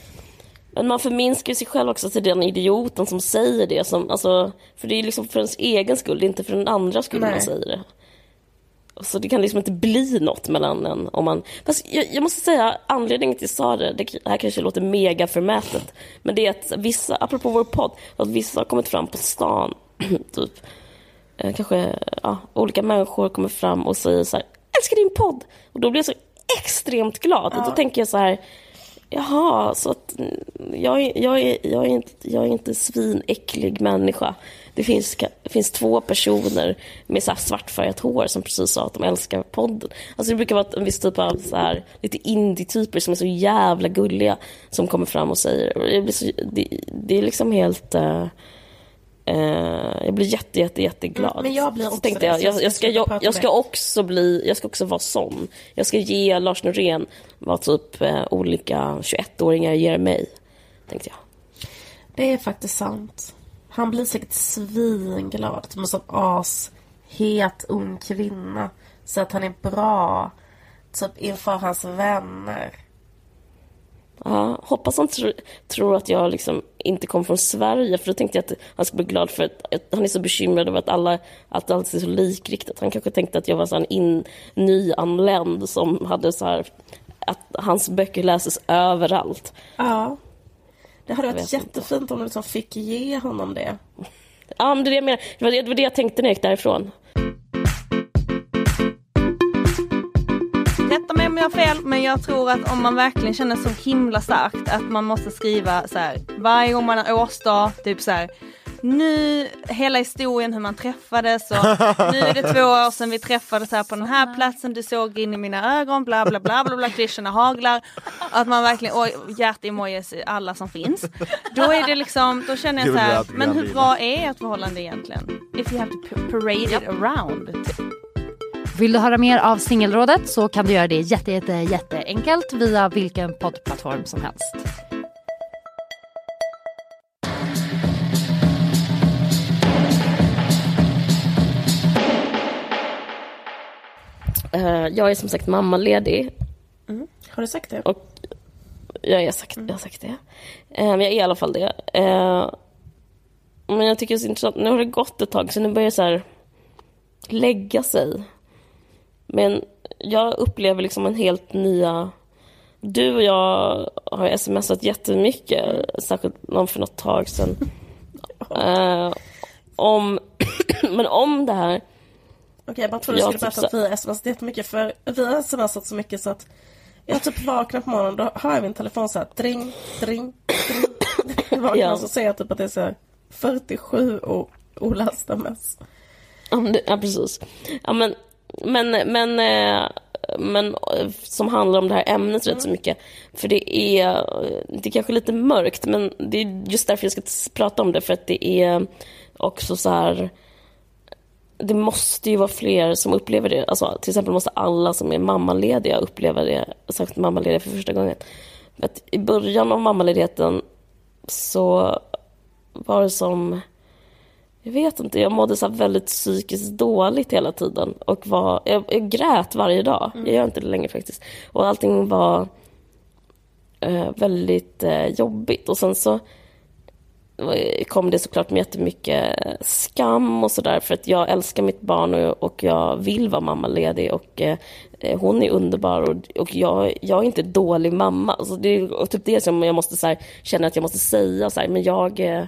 Men man förminskar sig själv också till den idioten som säger det. Som, alltså, för det är liksom för ens egen skull, det är inte för den andra skull Nej. man säger det. så det kan liksom inte bli något mellan en om man... Fast jag, jag måste säga, anledningen till att jag sa det, det här kanske låter mega förmätet, men det är att vissa, apropå vår podd, att vissa har kommit fram på stan, *clears throat* typ, kanske ja, olika människor kommer fram och säger så här, älskar din podd! Och då blir jag så extremt glad. Ja. Och då tänker jag så här, jaha, så att jag, jag, är, jag, är inte, jag är inte svinäcklig människa. Det finns, det finns två personer med så svartfärgat hår som precis sa att de älskar podden. Alltså det brukar vara en viss typ av så här, lite indie-typer som är så jävla gulliga som kommer fram och säger... Det, så, det, det är liksom helt... Uh, Uh, jag blir jätte, jätte, jätteglad. Men jag blir också tänkte jag, jag, jag, ska, jag, jag, ska också bli, jag ska också vara sån. Jag ska ge Lars Norén vad typ uh, olika 21-åringar ger mig, tänkte jag. Det är faktiskt sant. Han blir säkert svinglad. Som en sån ashet ung kvinna. Så att han är bra. Typ inför hans vänner. Ja, hoppas han tr tror att jag liksom inte kom från Sverige, för då tänkte jag att han skulle bli glad för att, att han är så bekymrad över att alla, att allt är så likriktat. Han kanske tänkte att jag var en in, nyanländ som hade så här, att hans böcker läses överallt. Ja. Det hade varit jättefint inte. om du liksom fick ge honom det. Ja, men det, är det, jag menar. Det, var det, det var det jag tänkte när jag gick därifrån. Rätta mig om jag har fel, men jag tror att om man verkligen känner så himla starkt att man måste skriva så här varje gång man har årsdag, typ så här nu, hela historien hur man träffades och nu är det två år sedan vi träffades här på den här platsen, du såg in i mina ögon, bla bla bla bla bla, klyschorna haglar. Att man verkligen, och hjärt-emojis alla som finns. Då är det liksom, då känner jag så här, men hur bra är ett förhållande egentligen? If you have to parade it around. Vill du höra mer av Singelrådet så kan du göra det jätte, jätte, jätteenkelt via vilken poddplattform som helst. Uh, jag är som sagt mammaledig. Mm. Har du sagt det? Och jag, har sagt, jag har sagt det. Uh, men jag är i alla fall det. Uh, men jag tycker det är så intressant. Nu har det gått ett tag, så nu börjar det så här lägga sig. Men jag upplever liksom en helt nya... Du och jag har smsat jättemycket, särskilt någon för något tag sedan. *laughs* om, *clears throat* men om det här Okej, jag bara trodde du skulle berätta att vi har smsat jättemycket för vi har smsat så mycket så att jag typ vaknar på morgonen då har jag min telefon så här dring, dring, dring. Jag vaknar ja. och så ser jag typ att det är så här 47 olästa mess. Ja, precis. Ja, men, men, men, eh, men som handlar om det här ämnet rätt så mm. mycket. För det är, det är kanske lite mörkt, men det är just därför jag ska prata om det, för att det är också så här det måste ju vara fler som upplever det. Alltså, till exempel måste alla som är mammalediga uppleva det, särskilt mammalediga för första gången. För att I början av mammaledigheten så var det som... Jag vet inte, jag mådde så väldigt psykiskt dåligt hela tiden. Och var, jag, jag grät varje dag. Mm. Jag gör inte det längre faktiskt. Och allting var eh, väldigt eh, jobbigt. Och sen så kom det såklart med jättemycket skam och sådär för att jag älskar mitt barn och, och jag vill vara mammaledig och eh, hon är underbar och, och jag, jag är inte dålig mamma. Alltså det är typ det som jag måste så här, känna att jag måste säga så här, men jag eh,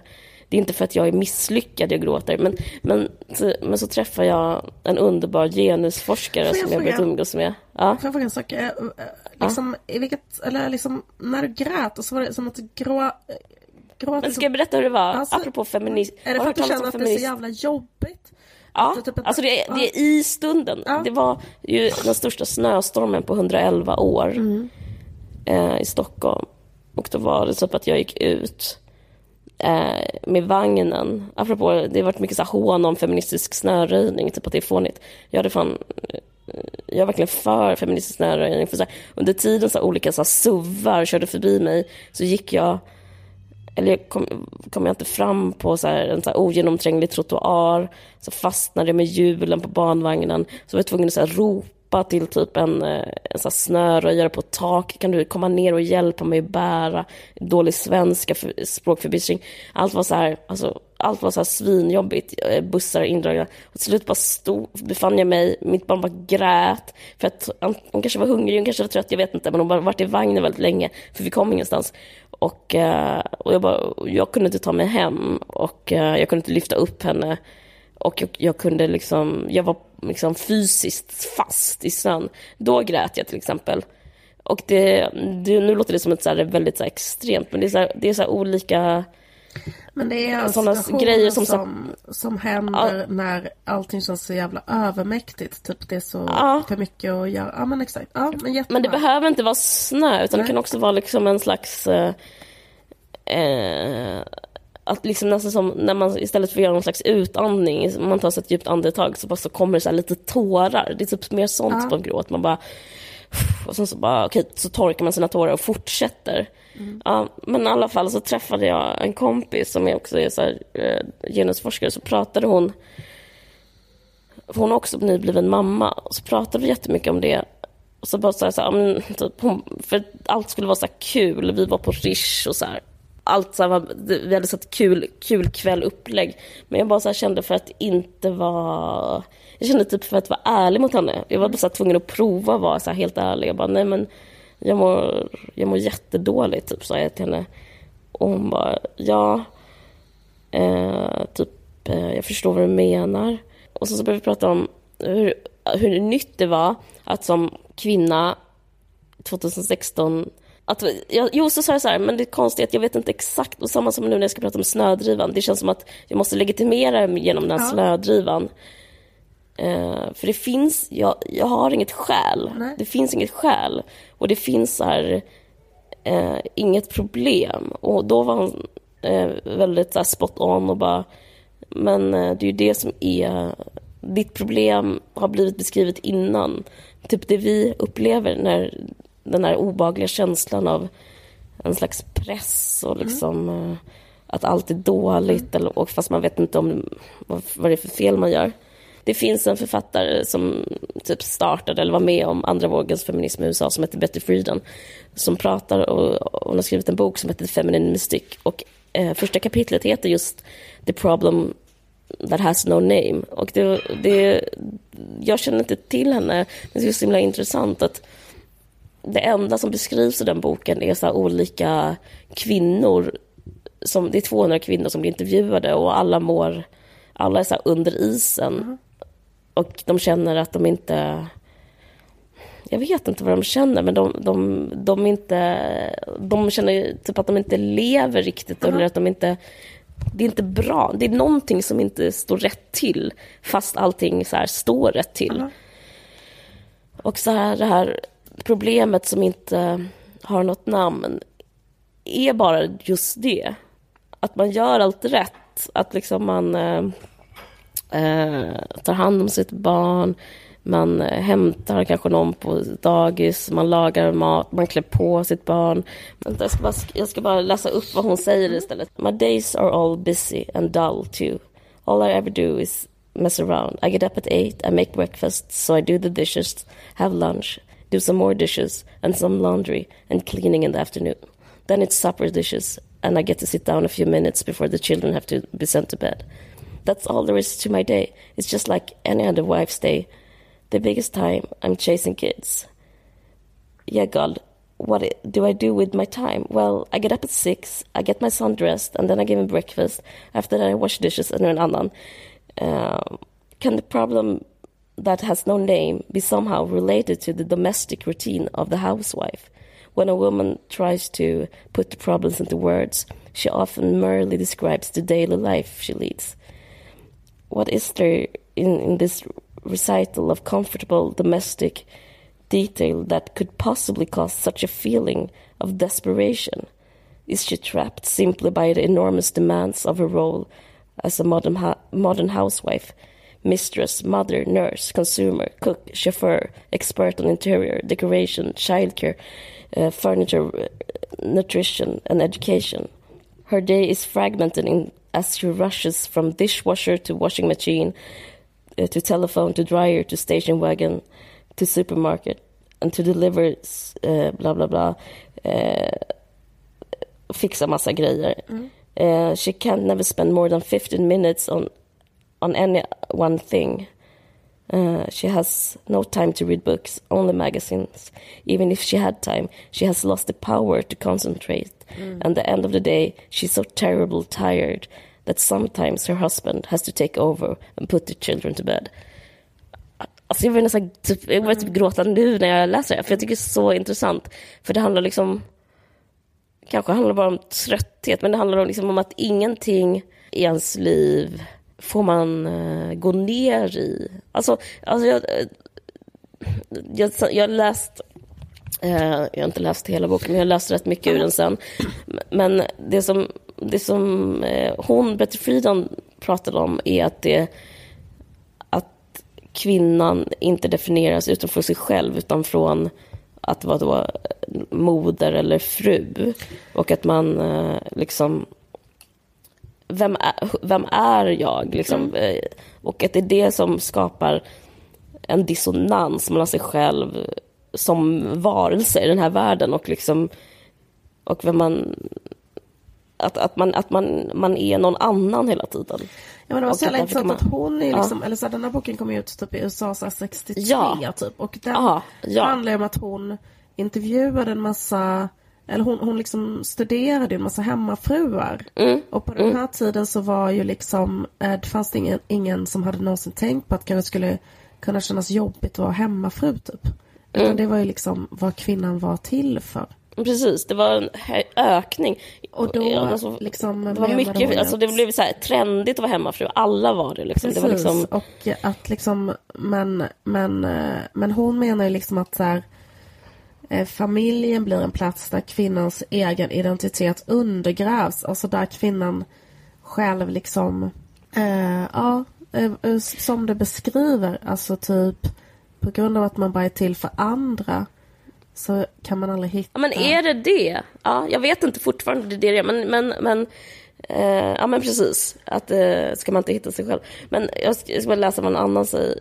det är inte för att jag är misslyckad jag gråter, men, men, så, men så träffar jag en underbar genusforskare jag som jag börjat umgås med. Ja. Får jag fråga en sak? Eh, liksom, ja. i vilket, eller liksom, när du grät, så var det som att grå, men ska jag berätta hur det var? Alltså, Apropå feminism. Är det för att du känner att det är så jävla jobbigt? Ja, typ alltså det, det är i stunden. Ja. Det var ju den största snöstormen på 111 år mm. eh, i Stockholm. Och då var det typ att jag gick ut eh, med vagnen. Apropå, det har varit mycket så här hån om feministisk snöröjning, typ att det är fånigt. Jag hade fan eh, jag är verkligen för feministisk snöröjning. För så här, under tiden så här, olika så här, suvar körde förbi mig så gick jag eller kom, kom jag inte fram på så här, en så här ogenomtränglig trottoar, så fastnade jag med hjulen på barnvagnen. så var jag tvungen att så här, ropa till typ en, eh, en sån här snöröjare på tak, kan du komma ner och hjälpa mig bära, dålig svenska, för, språkförbistring. Allt var så här, alltså, allt var så här svinjobbigt, eh, bussar indragna. Och till slut bara stod, befann jag mig, mitt barn bara grät. För att hon kanske var hungrig, hon kanske var trött, jag vet inte. Men hon bara varit i vagnen väldigt länge, för vi kom ingenstans. Och, eh, och jag, bara, jag kunde inte ta mig hem och jag kunde inte lyfta upp henne. Och jag, jag kunde liksom, jag var liksom fysiskt fast i snön. Då grät jag till exempel. Och det, det, nu låter det som ett så väldigt så extremt, men det är så, här, det är så olika men det är sådana grejer som, som, som händer ja. när allting känns så jävla övermäktigt. Typ det är så ja. för mycket att göra. Ja men exakt. Ja, men, men det behöver inte vara snö utan Nej. det kan också vara liksom en slags eh, eh, att liksom nästan som när man istället för att göra någon slags utandning, man tar sig ett djupt andetag så, bara så kommer det så lite tårar. Det är typ mer sånt ja. på en gråt. Man bara, och sen så bara, okej, så torkar man sina tårar och fortsätter. Mm. Ja, men i alla fall så träffade jag en kompis som är också är så här, eh, genusforskare, så pratade hon, hon är också nybliven mamma, och så pratade vi jättemycket om det. Och så bara så här, så här men, typ, hon, för allt skulle vara så kul, vi var på Rish och så här. Allt så här var, vi hade satt kul, kul kväll upplägg. Men jag bara så kände för att inte vara jag kände typ för att vara ärlig mot henne. Jag var bara så tvungen att prova att vara så helt ärlig. Jag bara, nej men jag mår, jag mår jättedåligt, typ, sa jag till henne. Och hon bara, ja, eh, typ, eh, jag förstår vad du menar. Och så, så började vi prata om hur, hur nytt det var att som kvinna 2016 att, jag, jo, så sa jag så här, men det är konstigt att jag vet inte exakt, och samma som nu när jag ska prata om snödrivan, det känns som att jag måste legitimera genom den här ja. snödrivan. Uh, för det finns, jag, jag har inget skäl. Nej. Det finns inget skäl. Och det finns här, uh, inget problem. Och då var han uh, väldigt så här, spot on och bara, men det är ju det som är, ditt problem har blivit beskrivet innan. Typ det vi upplever när den här obagliga känslan av en slags press och liksom mm. att allt är dåligt, mm. eller, och fast man vet inte om vad, vad det är för fel man gör. Det finns en författare som typ startade eller var med om andra vågens feminism i USA som heter Betty Friedan. Som pratar och hon har skrivit en bok som heter Feminine Mystic. Och eh, första kapitlet heter just The Problem that has no name. Och det, det, jag känner inte till henne, men det är så himla intressant att det enda som beskrivs i den boken är så olika kvinnor. Som, det är 200 kvinnor som blir intervjuade och alla mår, alla är så under isen. Mm. Och de känner att de inte... Jag vet inte vad de känner, men de, de, de, inte, de känner typ att de inte lever riktigt. Mm. Eller att de inte... Det är inte bra. Det är någonting som inte står rätt till, fast allting så här står rätt till. Mm. Och så här, det här problemet som inte har något namn är bara just det. Att man gör allt rätt. Att liksom man... Eh, eh tar hand om sitt barn, man eh, hämtar kanske någon på dagis, man lagar mat, man klär på sitt barn. Jag ska, bara, jag ska bara läsa upp vad hon säger istället. My days are all busy and dull too. All I ever do is mess around. I get up at eight, I make breakfast, so I do the dishes, have lunch, do some more dishes and some laundry and cleaning in the afternoon. Then it's supper dishes, and I get to sit down a few minutes before the children have to be sent to bed. That's all there is to my day. It's just like any other wife's day. The biggest time I'm chasing kids. Yeah, God, what do I do with my time? Well, I get up at six, I get my son dressed, and then I give him breakfast. After that, I wash dishes and an annan. Um, can the problem that has no name be somehow related to the domestic routine of the housewife? When a woman tries to put the problems into words, she often merely describes the daily life she leads what is there in, in this recital of comfortable domestic detail that could possibly cause such a feeling of desperation? Is she trapped simply by the enormous demands of her role as a modern, modern housewife, mistress, mother, nurse, consumer, cook, chauffeur, expert on interior, decoration, childcare, uh, furniture, nutrition, and education? Her day is fragmented in as she rushes from dishwasher to washing machine, uh, to telephone to dryer to station wagon to supermarket and to deliver uh, blah blah. bla. Uh, fixa massa grejer. Mm. Uh, she can't never spend more than 15 minutes on, on any one thing. Uh, she has no time to read books, only magazines. Even if she had time, she has lost the power to concentrate. Mm. And the end of the day, she's so terribly tired that sometimes her husband has to take over and put the children to bed. Alltså jag vill nästan typ, jag börjar typ gråta nu när jag läser det för jag tycker det är så intressant. För det handlar liksom, kanske handlar bara om trötthet, men det handlar om, liksom om att ingenting i ens liv får man eh, gå ner i. Alltså, alltså jag, eh, jag, jag har läst, eh, jag har inte läst hela boken, men jag har läst rätt mycket ur den sen. Men det som, det som hon, Betty Friedan, pratade om är att det att kvinnan inte definieras utifrån sig själv, utan från att vara då moder eller fru. Och att man liksom vem är, vem är jag? Liksom, mm. Eh, och att det är det som skapar en dissonans mellan sig själv som varelse i den här världen och liksom och vem man att, att, man, att man, man är någon annan hela tiden. Ja, men det var så jävla intressant man... att hon är liksom, ja. eller så här, den här boken kom ut typ i USA så 63 ja. typ och den Aha, ja. handlar om att hon intervjuade en massa eller hon, hon liksom studerade ju massa hemmafruar. Mm. Och på den mm. här tiden så var ju liksom, eh, det fanns ingen, ingen som hade någonsin tänkt på att det skulle kunna kännas jobbigt att vara hemmafru typ. Utan mm. det var ju liksom vad kvinnan var till för. Precis, det var en ökning. Och då alltså, liksom det var mycket, alltså det blev så här trendigt att vara hemmafru. Alla var det liksom. Precis, det var liksom... och att liksom, men, men, eh, men hon menar ju liksom att så här, Eh, familjen blir en plats där kvinnans egen identitet undergrävs. Alltså där kvinnan själv liksom, eh, ja, eh, eh som det beskriver, alltså typ på grund av att man bara är till för andra så kan man aldrig hitta... men är det det? Ja, jag vet inte fortfarande det är det, men, men, men Eh, ja men precis, att eh, ska man inte hitta sig själv. Men jag ska, jag ska bara läsa vad en annan säger.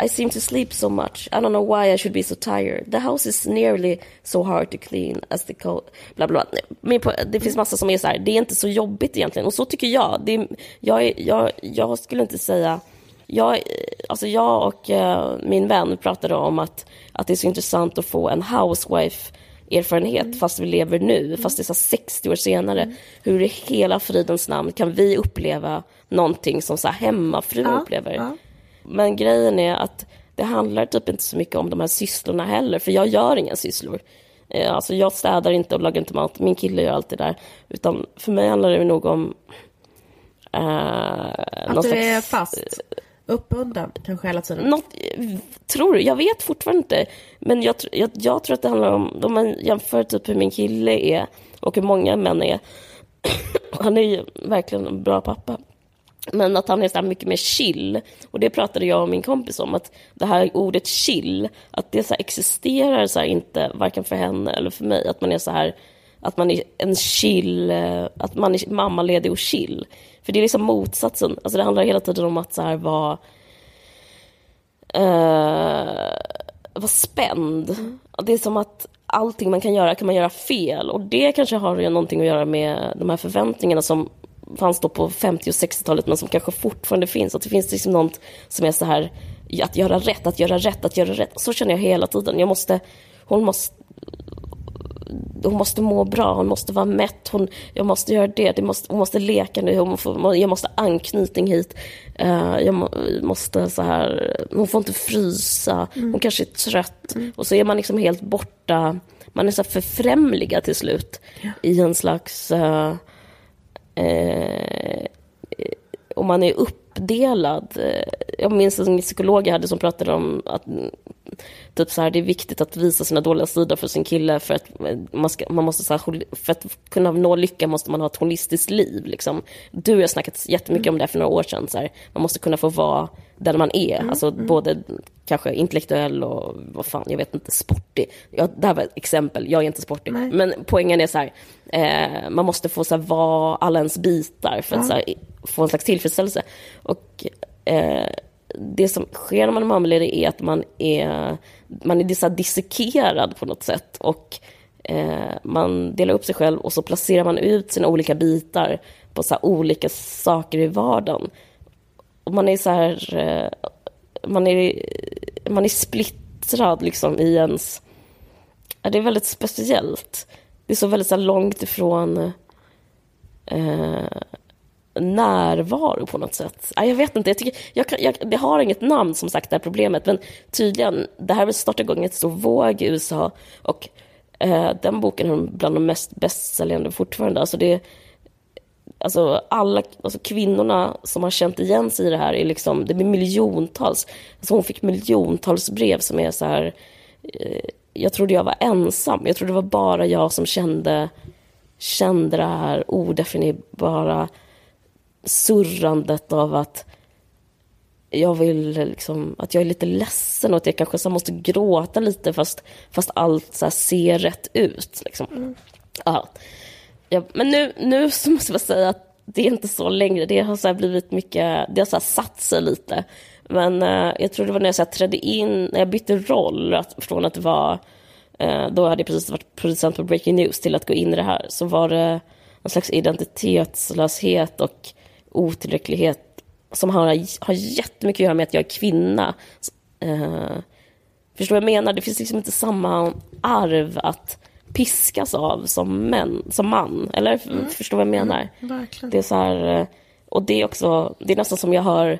I seem to sleep so much. I don't know why I should be so tired. The house is nearly so hard to clean as the cold... Bla, bla, bla. Det finns massa som är så här, det är inte så jobbigt egentligen. Och så tycker jag. Det är, jag, jag, jag skulle inte säga... Jag, alltså jag och uh, min vän pratade om att, att det är så intressant att få en housewife erfarenhet mm. fast vi lever nu, mm. fast det är så 60 år senare. Mm. Hur i hela fridens namn kan vi uppleva någonting som så hemmafru ja, upplever? Ja. Men grejen är att det handlar typ inte så mycket om de här sysslorna heller, för jag gör inga sysslor. Eh, alltså jag städar inte och lagar inte mat, min kille gör allt det där. Utan för mig handlar det nog om... Uh, att du är fast? Uppbunden kanske hela tiden? Något, tror du? Jag vet fortfarande inte. Men jag, jag, jag, tror att det handlar om, om man jämför typ hur min kille är och hur många män är. *clears throat* han är ju verkligen en bra pappa. Men att han är så mycket mer chill. Och det pratade jag och min kompis om, att det här ordet chill, att det så existerar så inte, varken för henne eller för mig. Att man är så här, att man är en chill, eh, att man är mammaledig och chill. För det är liksom motsatsen. Alltså det handlar hela tiden om att så här vara, uh, vara spänd. Det är som att allting man kan göra kan man göra fel. Och det kanske har ju någonting att göra med de här förväntningarna som fanns då på 50 och 60-talet men som kanske fortfarande finns. Att det finns liksom något som är så här, att göra rätt, att göra rätt, att göra rätt. Så känner jag hela tiden. Jag måste, hon måste hon måste må bra, hon måste vara mätt, hon, jag måste göra det, det måste, hon måste leka nu, hon får, jag måste ha anknytning hit, uh, jag må, måste så här, hon får inte frysa, mm. hon kanske är trött. Mm. Och så är man liksom helt borta, man är så förfrämliga till slut ja. i en slags... Uh, Eh, och man är uppdelad. Eh, jag minns en psykolog jag hade som pratade om att typ så här, det är viktigt att visa sina dåliga sidor för sin kille för att man, ska, man måste så här, för att kunna nå lycka måste man ha ett holistiskt liv. Liksom. Du och jag har snackat jättemycket mm. om det för några år sedan. Så här, man måste kunna få vara den man är. Mm. Alltså mm. både kanske intellektuell och vad fan, jag vet inte, sportig. Ja, det här var ett exempel, jag är inte sportig. Nej. Men poängen är så här, eh, man måste få så här, vara alla ens bitar för att ja. så här, få en slags tillfredsställelse. Och eh, det som sker när man är mammaledig är att man är, man är så dissekerad på något sätt. Och eh, man delar upp sig själv och så placerar man ut sina olika bitar på så olika saker i vardagen. Och man är så här, eh, man är, man är splittrad liksom i ens... Ja, det är väldigt speciellt. Det är så väldigt så långt ifrån eh, närvaro på något sätt. jag vet inte, jag, tycker, jag, jag, det har inget namn som sagt det här problemet, men tydligen, det här startar igång ett stor våg i USA och eh, den boken är bland de mest bästsäljande fortfarande. Alltså det, alltså alla alltså kvinnorna som har känt igen sig i det här är liksom, det blir miljontals. Alltså hon fick miljontals brev som är så här, eh, jag trodde jag var ensam, jag trodde det var bara jag som kände, kände det här odefinierbara surrandet av att jag vill liksom, att jag är lite ledsen och att jag kanske så måste gråta lite fast, fast allt så ser rätt ut. Liksom. Mm. Ja. ja. men nu, nu *laughs* så måste jag säga att det är inte så längre. Det har så blivit mycket, det har så satt sig lite. Men uh, jag tror det var när jag så trädde in, när jag bytte roll att, från att vara, uh, då hade jag precis varit producent på Breaking News till att gå in i det här, så var det en slags identitetslöshet och otillräcklighet som har, har jättemycket att göra med att jag är kvinna. Uh, förstår vad jag menar? Det finns liksom inte samma arv att piskas av som, män, som man. Eller mm. förstår vad jag menar? Mm, det är så här, eh, och det är också, det är nästan som jag hör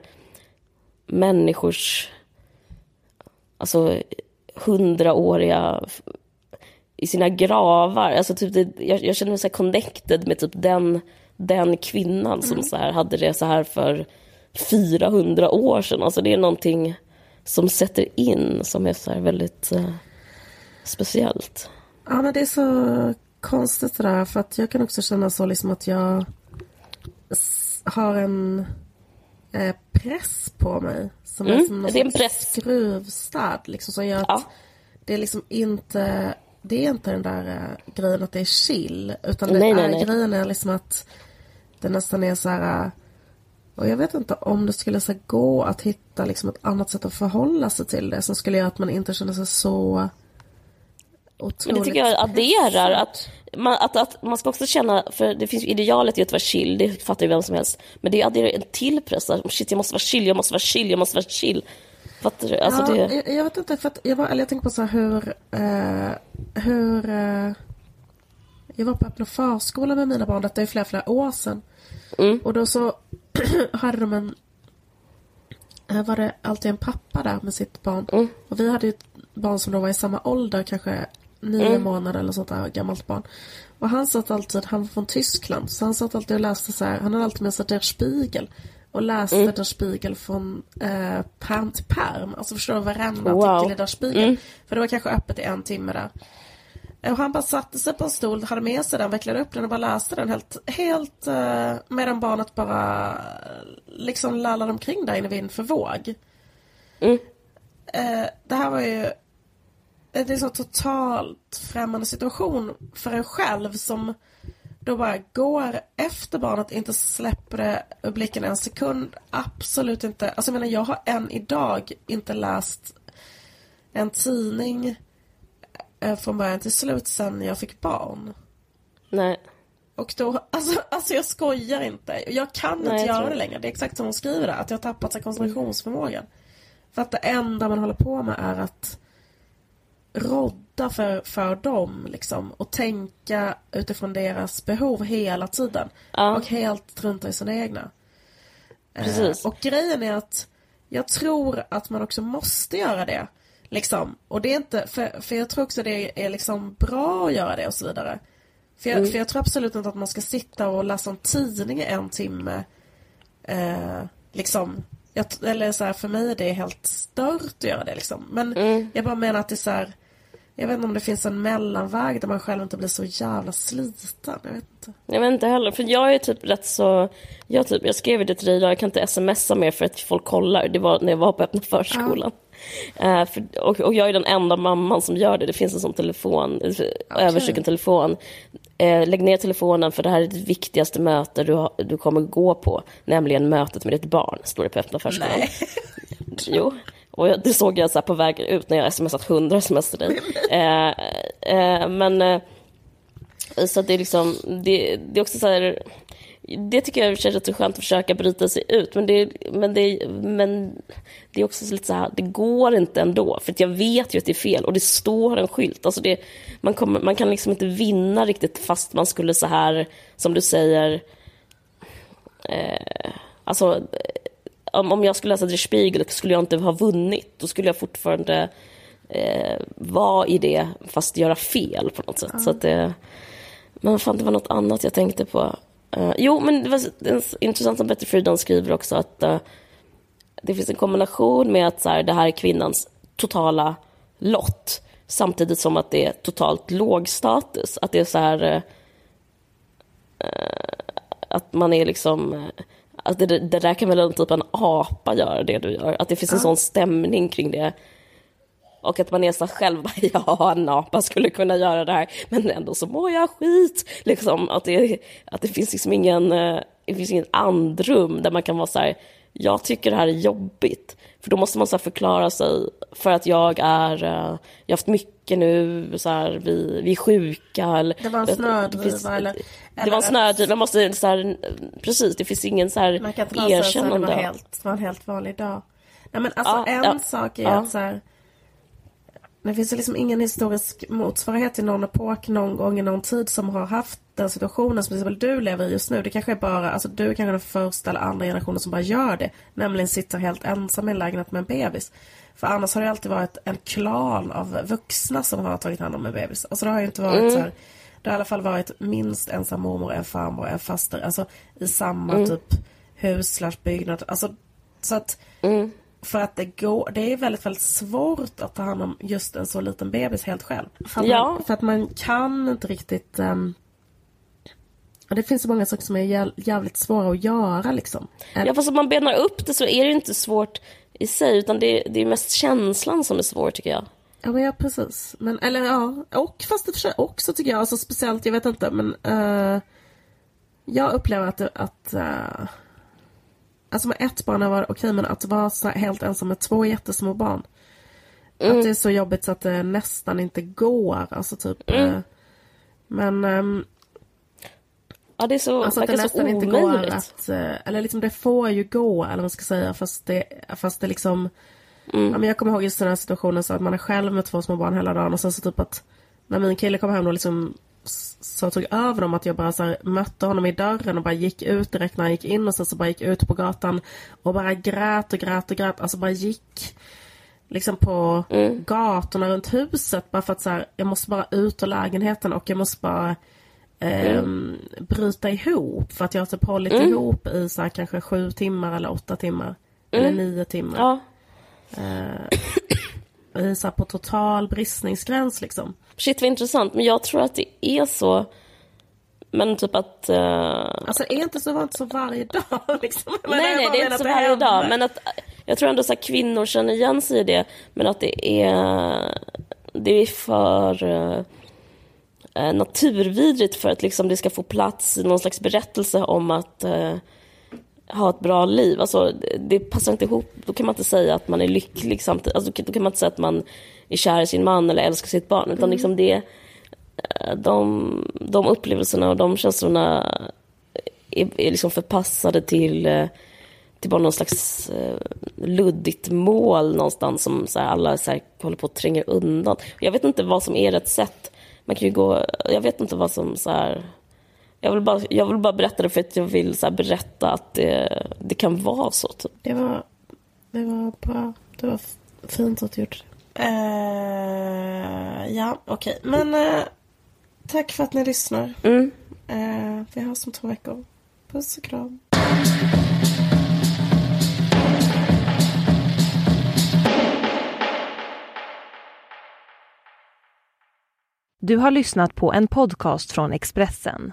människors, alltså hundraåriga i sina gravar. Alltså typ det, jag, jag känner mig så connected med typ den den kvinnan som mm. så här, hade det så här för 400 år sedan. Alltså det är någonting som sätter in som är så väldigt uh, speciellt. Ja, men det är så konstigt det där för att jag kan också känna så liksom att jag har en eh, press på mig. Som mm, är som någon det är en press. skruvstäd liksom som gör att ja. det är liksom inte det är inte den där uh, grejen att det är chill utan det nej, är, nej, nej. grejen är liksom att det nästan är så här... Och jag vet inte om det skulle så gå att hitta liksom ett annat sätt att förhålla sig till det som skulle göra att man inte känner sig så otroligt... Men det tycker jag adderar. Att man, att, att man ska också känna, för det finns idealet i att vara chill, det fattar ju vem som helst. Men det adderar en till press. Shit, jag måste vara chill, jag måste vara chill, jag måste vara chill. Fattar du? Alltså ja, det... jag, jag, vet inte, för att jag, var, eller jag tänker på så här hur... Eh, hur eh, jag var på öppna förskola med mina barn, detta är flera, flera år sedan. Mm. Och då så *clears throat* hade de en... Var det alltid en pappa där med sitt barn. Mm. Och vi hade ju ett barn som då var i samma ålder, kanske nio mm. månader eller sånt där, gammalt barn. Och han satt alltid, han var från Tyskland, så han satt alltid och läste så här, han hade alltid med sig Der Spiegel. Och läste mm. Der Spiegel från eh, perm till perm. Alltså förstår du, varenda wow. artikel i Der Spiegel. Mm. För det var kanske öppet i en timme där. Och han bara satte sig på en stol, hade med sig den, vecklade upp den och bara läste den helt, helt uh, medan barnet bara liksom lallade omkring där inne en för våg. Mm. Uh, det här var ju det är en så totalt främmande situation för en själv som då bara går efter barnet, inte släpper det ur blicken en sekund. Absolut inte. Alltså jag menar, jag har än idag inte läst en tidning Eh, från början till slut sen jag fick barn. Nej. Och då, alltså, alltså jag skojar inte. Jag kan Nej, inte jag göra det längre. Det är exakt som hon skriver där, att jag har tappat sig koncentrationsförmågan. För att det enda man håller på med är att rodda för, för dem liksom. Och tänka utifrån deras behov hela tiden. Ja. Och helt strunta i sina egna. Precis. Eh, och grejen är att jag tror att man också måste göra det. Liksom. Och det är inte, för, för jag tror också det är liksom bra att göra det och så vidare. För jag, mm. för jag tror absolut inte att man ska sitta och läsa en tidning i en timme. Eh, liksom. Jag, eller så här, för mig är det helt stört att göra det liksom. Men mm. jag bara menar att det är så här, Jag vet inte om det finns en mellanväg där man själv inte blir så jävla sliten. Jag vet inte. Jag vet inte heller. För jag är typ rätt så... Jag, typ, jag skrev det till dig idag, jag kan inte smsa mer för att folk kollar. Det var när jag var på öppna förskolan. Ja. Uh, för, och, och, jag är den enda mamman som gör det. Det finns en sån telefon, okay. överstruken telefon. Uh, lägg ner telefonen för det här är det viktigaste möte du, du kommer gå på. Nämligen mötet med ditt barn, står det på öppna förskolan. Nej. jo. Och det såg jag så på väg ut när jag smsat hundra sms till dig. Uh, men Så att det är liksom, det, det är också så här, det tycker jag känns rätt så skönt att försöka bryta sig ut, men det, men det, men det är också lite så här, det går inte ändå, för jag vet ju att det är fel och det står en skylt. Alltså det, man, kommer, man kan liksom inte vinna riktigt fast man skulle så här, som du säger, eh, alltså om, om jag skulle läsa Der Spiegel skulle jag inte ha vunnit, då skulle jag fortfarande eh, vara i det fast göra fel på något sätt. Mm. Så att det, men fan, det var något annat jag tänkte på. Uh, jo, men det var intressant som Betty Friedan skriver också att uh, det finns en kombination med att så här, det här är kvinnans totala lott samtidigt som att det är totalt låg status. Att det är så här... Uh, att man är liksom... Att det, det där kan väl en typ en apa göra, det du gör. Att det finns en sån stämning kring det. Och att man är så själv, *laughs* ja, en apa skulle kunna göra det här, men ändå så mår jag skit. Liksom, att, det, att det finns liksom ingen, eh, det finns ingen andrum där man kan vara så här, jag tycker det här är jobbigt. För då måste man så förklara sig för att jag är, eh, jag har haft mycket nu, så här, vi, vi är sjuka. Eller, det var en snödriva eller, eller? Det var en snödriva, man måste så här, precis, det finns ingen så här man kan inte erkännande. Det var, helt, det var en helt vanlig dag. Nej men alltså ja, en ja, sak är ja. att så här, det finns ju liksom ingen historisk motsvarighet till någon epok någon gång i någon tid som har haft den situationen som till exempel du lever i just nu. Det kanske är bara, alltså du är kanske den första eller andra generationen som bara gör det. Nämligen sitter helt ensam i en lägenhet med en bebis. För annars har det alltid varit en klan av vuxna som har tagit hand om en bebis. Alltså det har ju inte varit mm. så här, Det har i alla fall varit minst en mormor, en farmor, en faster. Alltså i samma mm. typ hus slash byggnad. Alltså så att mm. För att det går, det är väldigt, väldigt svårt att ta hand om just en så liten bebis helt själv. För att, ja. man, för att man kan inte riktigt um, det finns så många saker som är jävligt svåra att göra liksom. Ja fast om man benar upp det så är det inte svårt i sig utan det, det är mest känslan som är svår tycker jag. Ja men ja precis. Men eller ja, och fast det också tycker jag, alltså speciellt, jag vet inte men uh, Jag upplever att, att uh, Alltså med ett barn var okej okay, men att vara helt ensam med två jättesmå barn. Mm. Att det är så jobbigt så att det nästan inte går. Alltså typ. Mm. Eh, men. Um, ja det är så, alltså att det nästan inte går att. Eh, eller liksom det får ju gå eller vad man ska säga. Fast det, fast det liksom. Mm. Ja, men jag kommer ihåg just den här situationen så att man är själv med två små barn hela dagen och sen så typ att. När min kille kom hem och liksom så tog över dem att jag bara så här, mötte honom i dörren och bara gick ut direkt när han gick in och sen så bara gick ut på gatan och bara grät och grät och grät. Alltså bara gick liksom på mm. gatorna runt huset bara för att så här, jag måste bara ut ur lägenheten och jag måste bara eh, mm. bryta ihop för att jag har typ hållit mm. ihop i så här, kanske sju timmar eller åtta timmar. Eller mm. nio timmar. Ja. Eh, i, så här, på total bristningsgräns liksom. Shit vad intressant, men jag tror att det är så. Men typ att... Uh... Alltså är inte så, varje dag *laughs* liksom. Men nej, nej, det är inte så varje händer. dag. Men att, jag tror ändå att kvinnor känner igen sig i det. Men att det är, det är för uh, naturvidrigt för att liksom det ska få plats i någon slags berättelse om att uh, ha ett bra liv. Alltså, det passar inte ihop. Då kan man inte säga att man är lycklig samtidigt. Alltså, då kan man inte säga att man är kär i sin man eller älskar sitt barn. Utan mm. liksom det, eh, de, de upplevelserna och de känslorna är, är liksom förpassade till, eh, till bara någon slags uh, luddigt mål någonstans som så här, alla så här, håller på att tränga undan. Jag vet inte vad som är rätt sätt. Man kan ju gå, jag vet inte vad som så här, jag vill, bara, jag vill bara berätta det för att jag vill så berätta att det, det kan vara så. Typ. Det, var, det var bra. Det var fint att du gjorde det. Uh, ja, okej. Okay. Men uh, tack för att ni lyssnar. Mm. Uh, vi hörs om två veckor. Puss och kram. Du har lyssnat på en podcast från Expressen.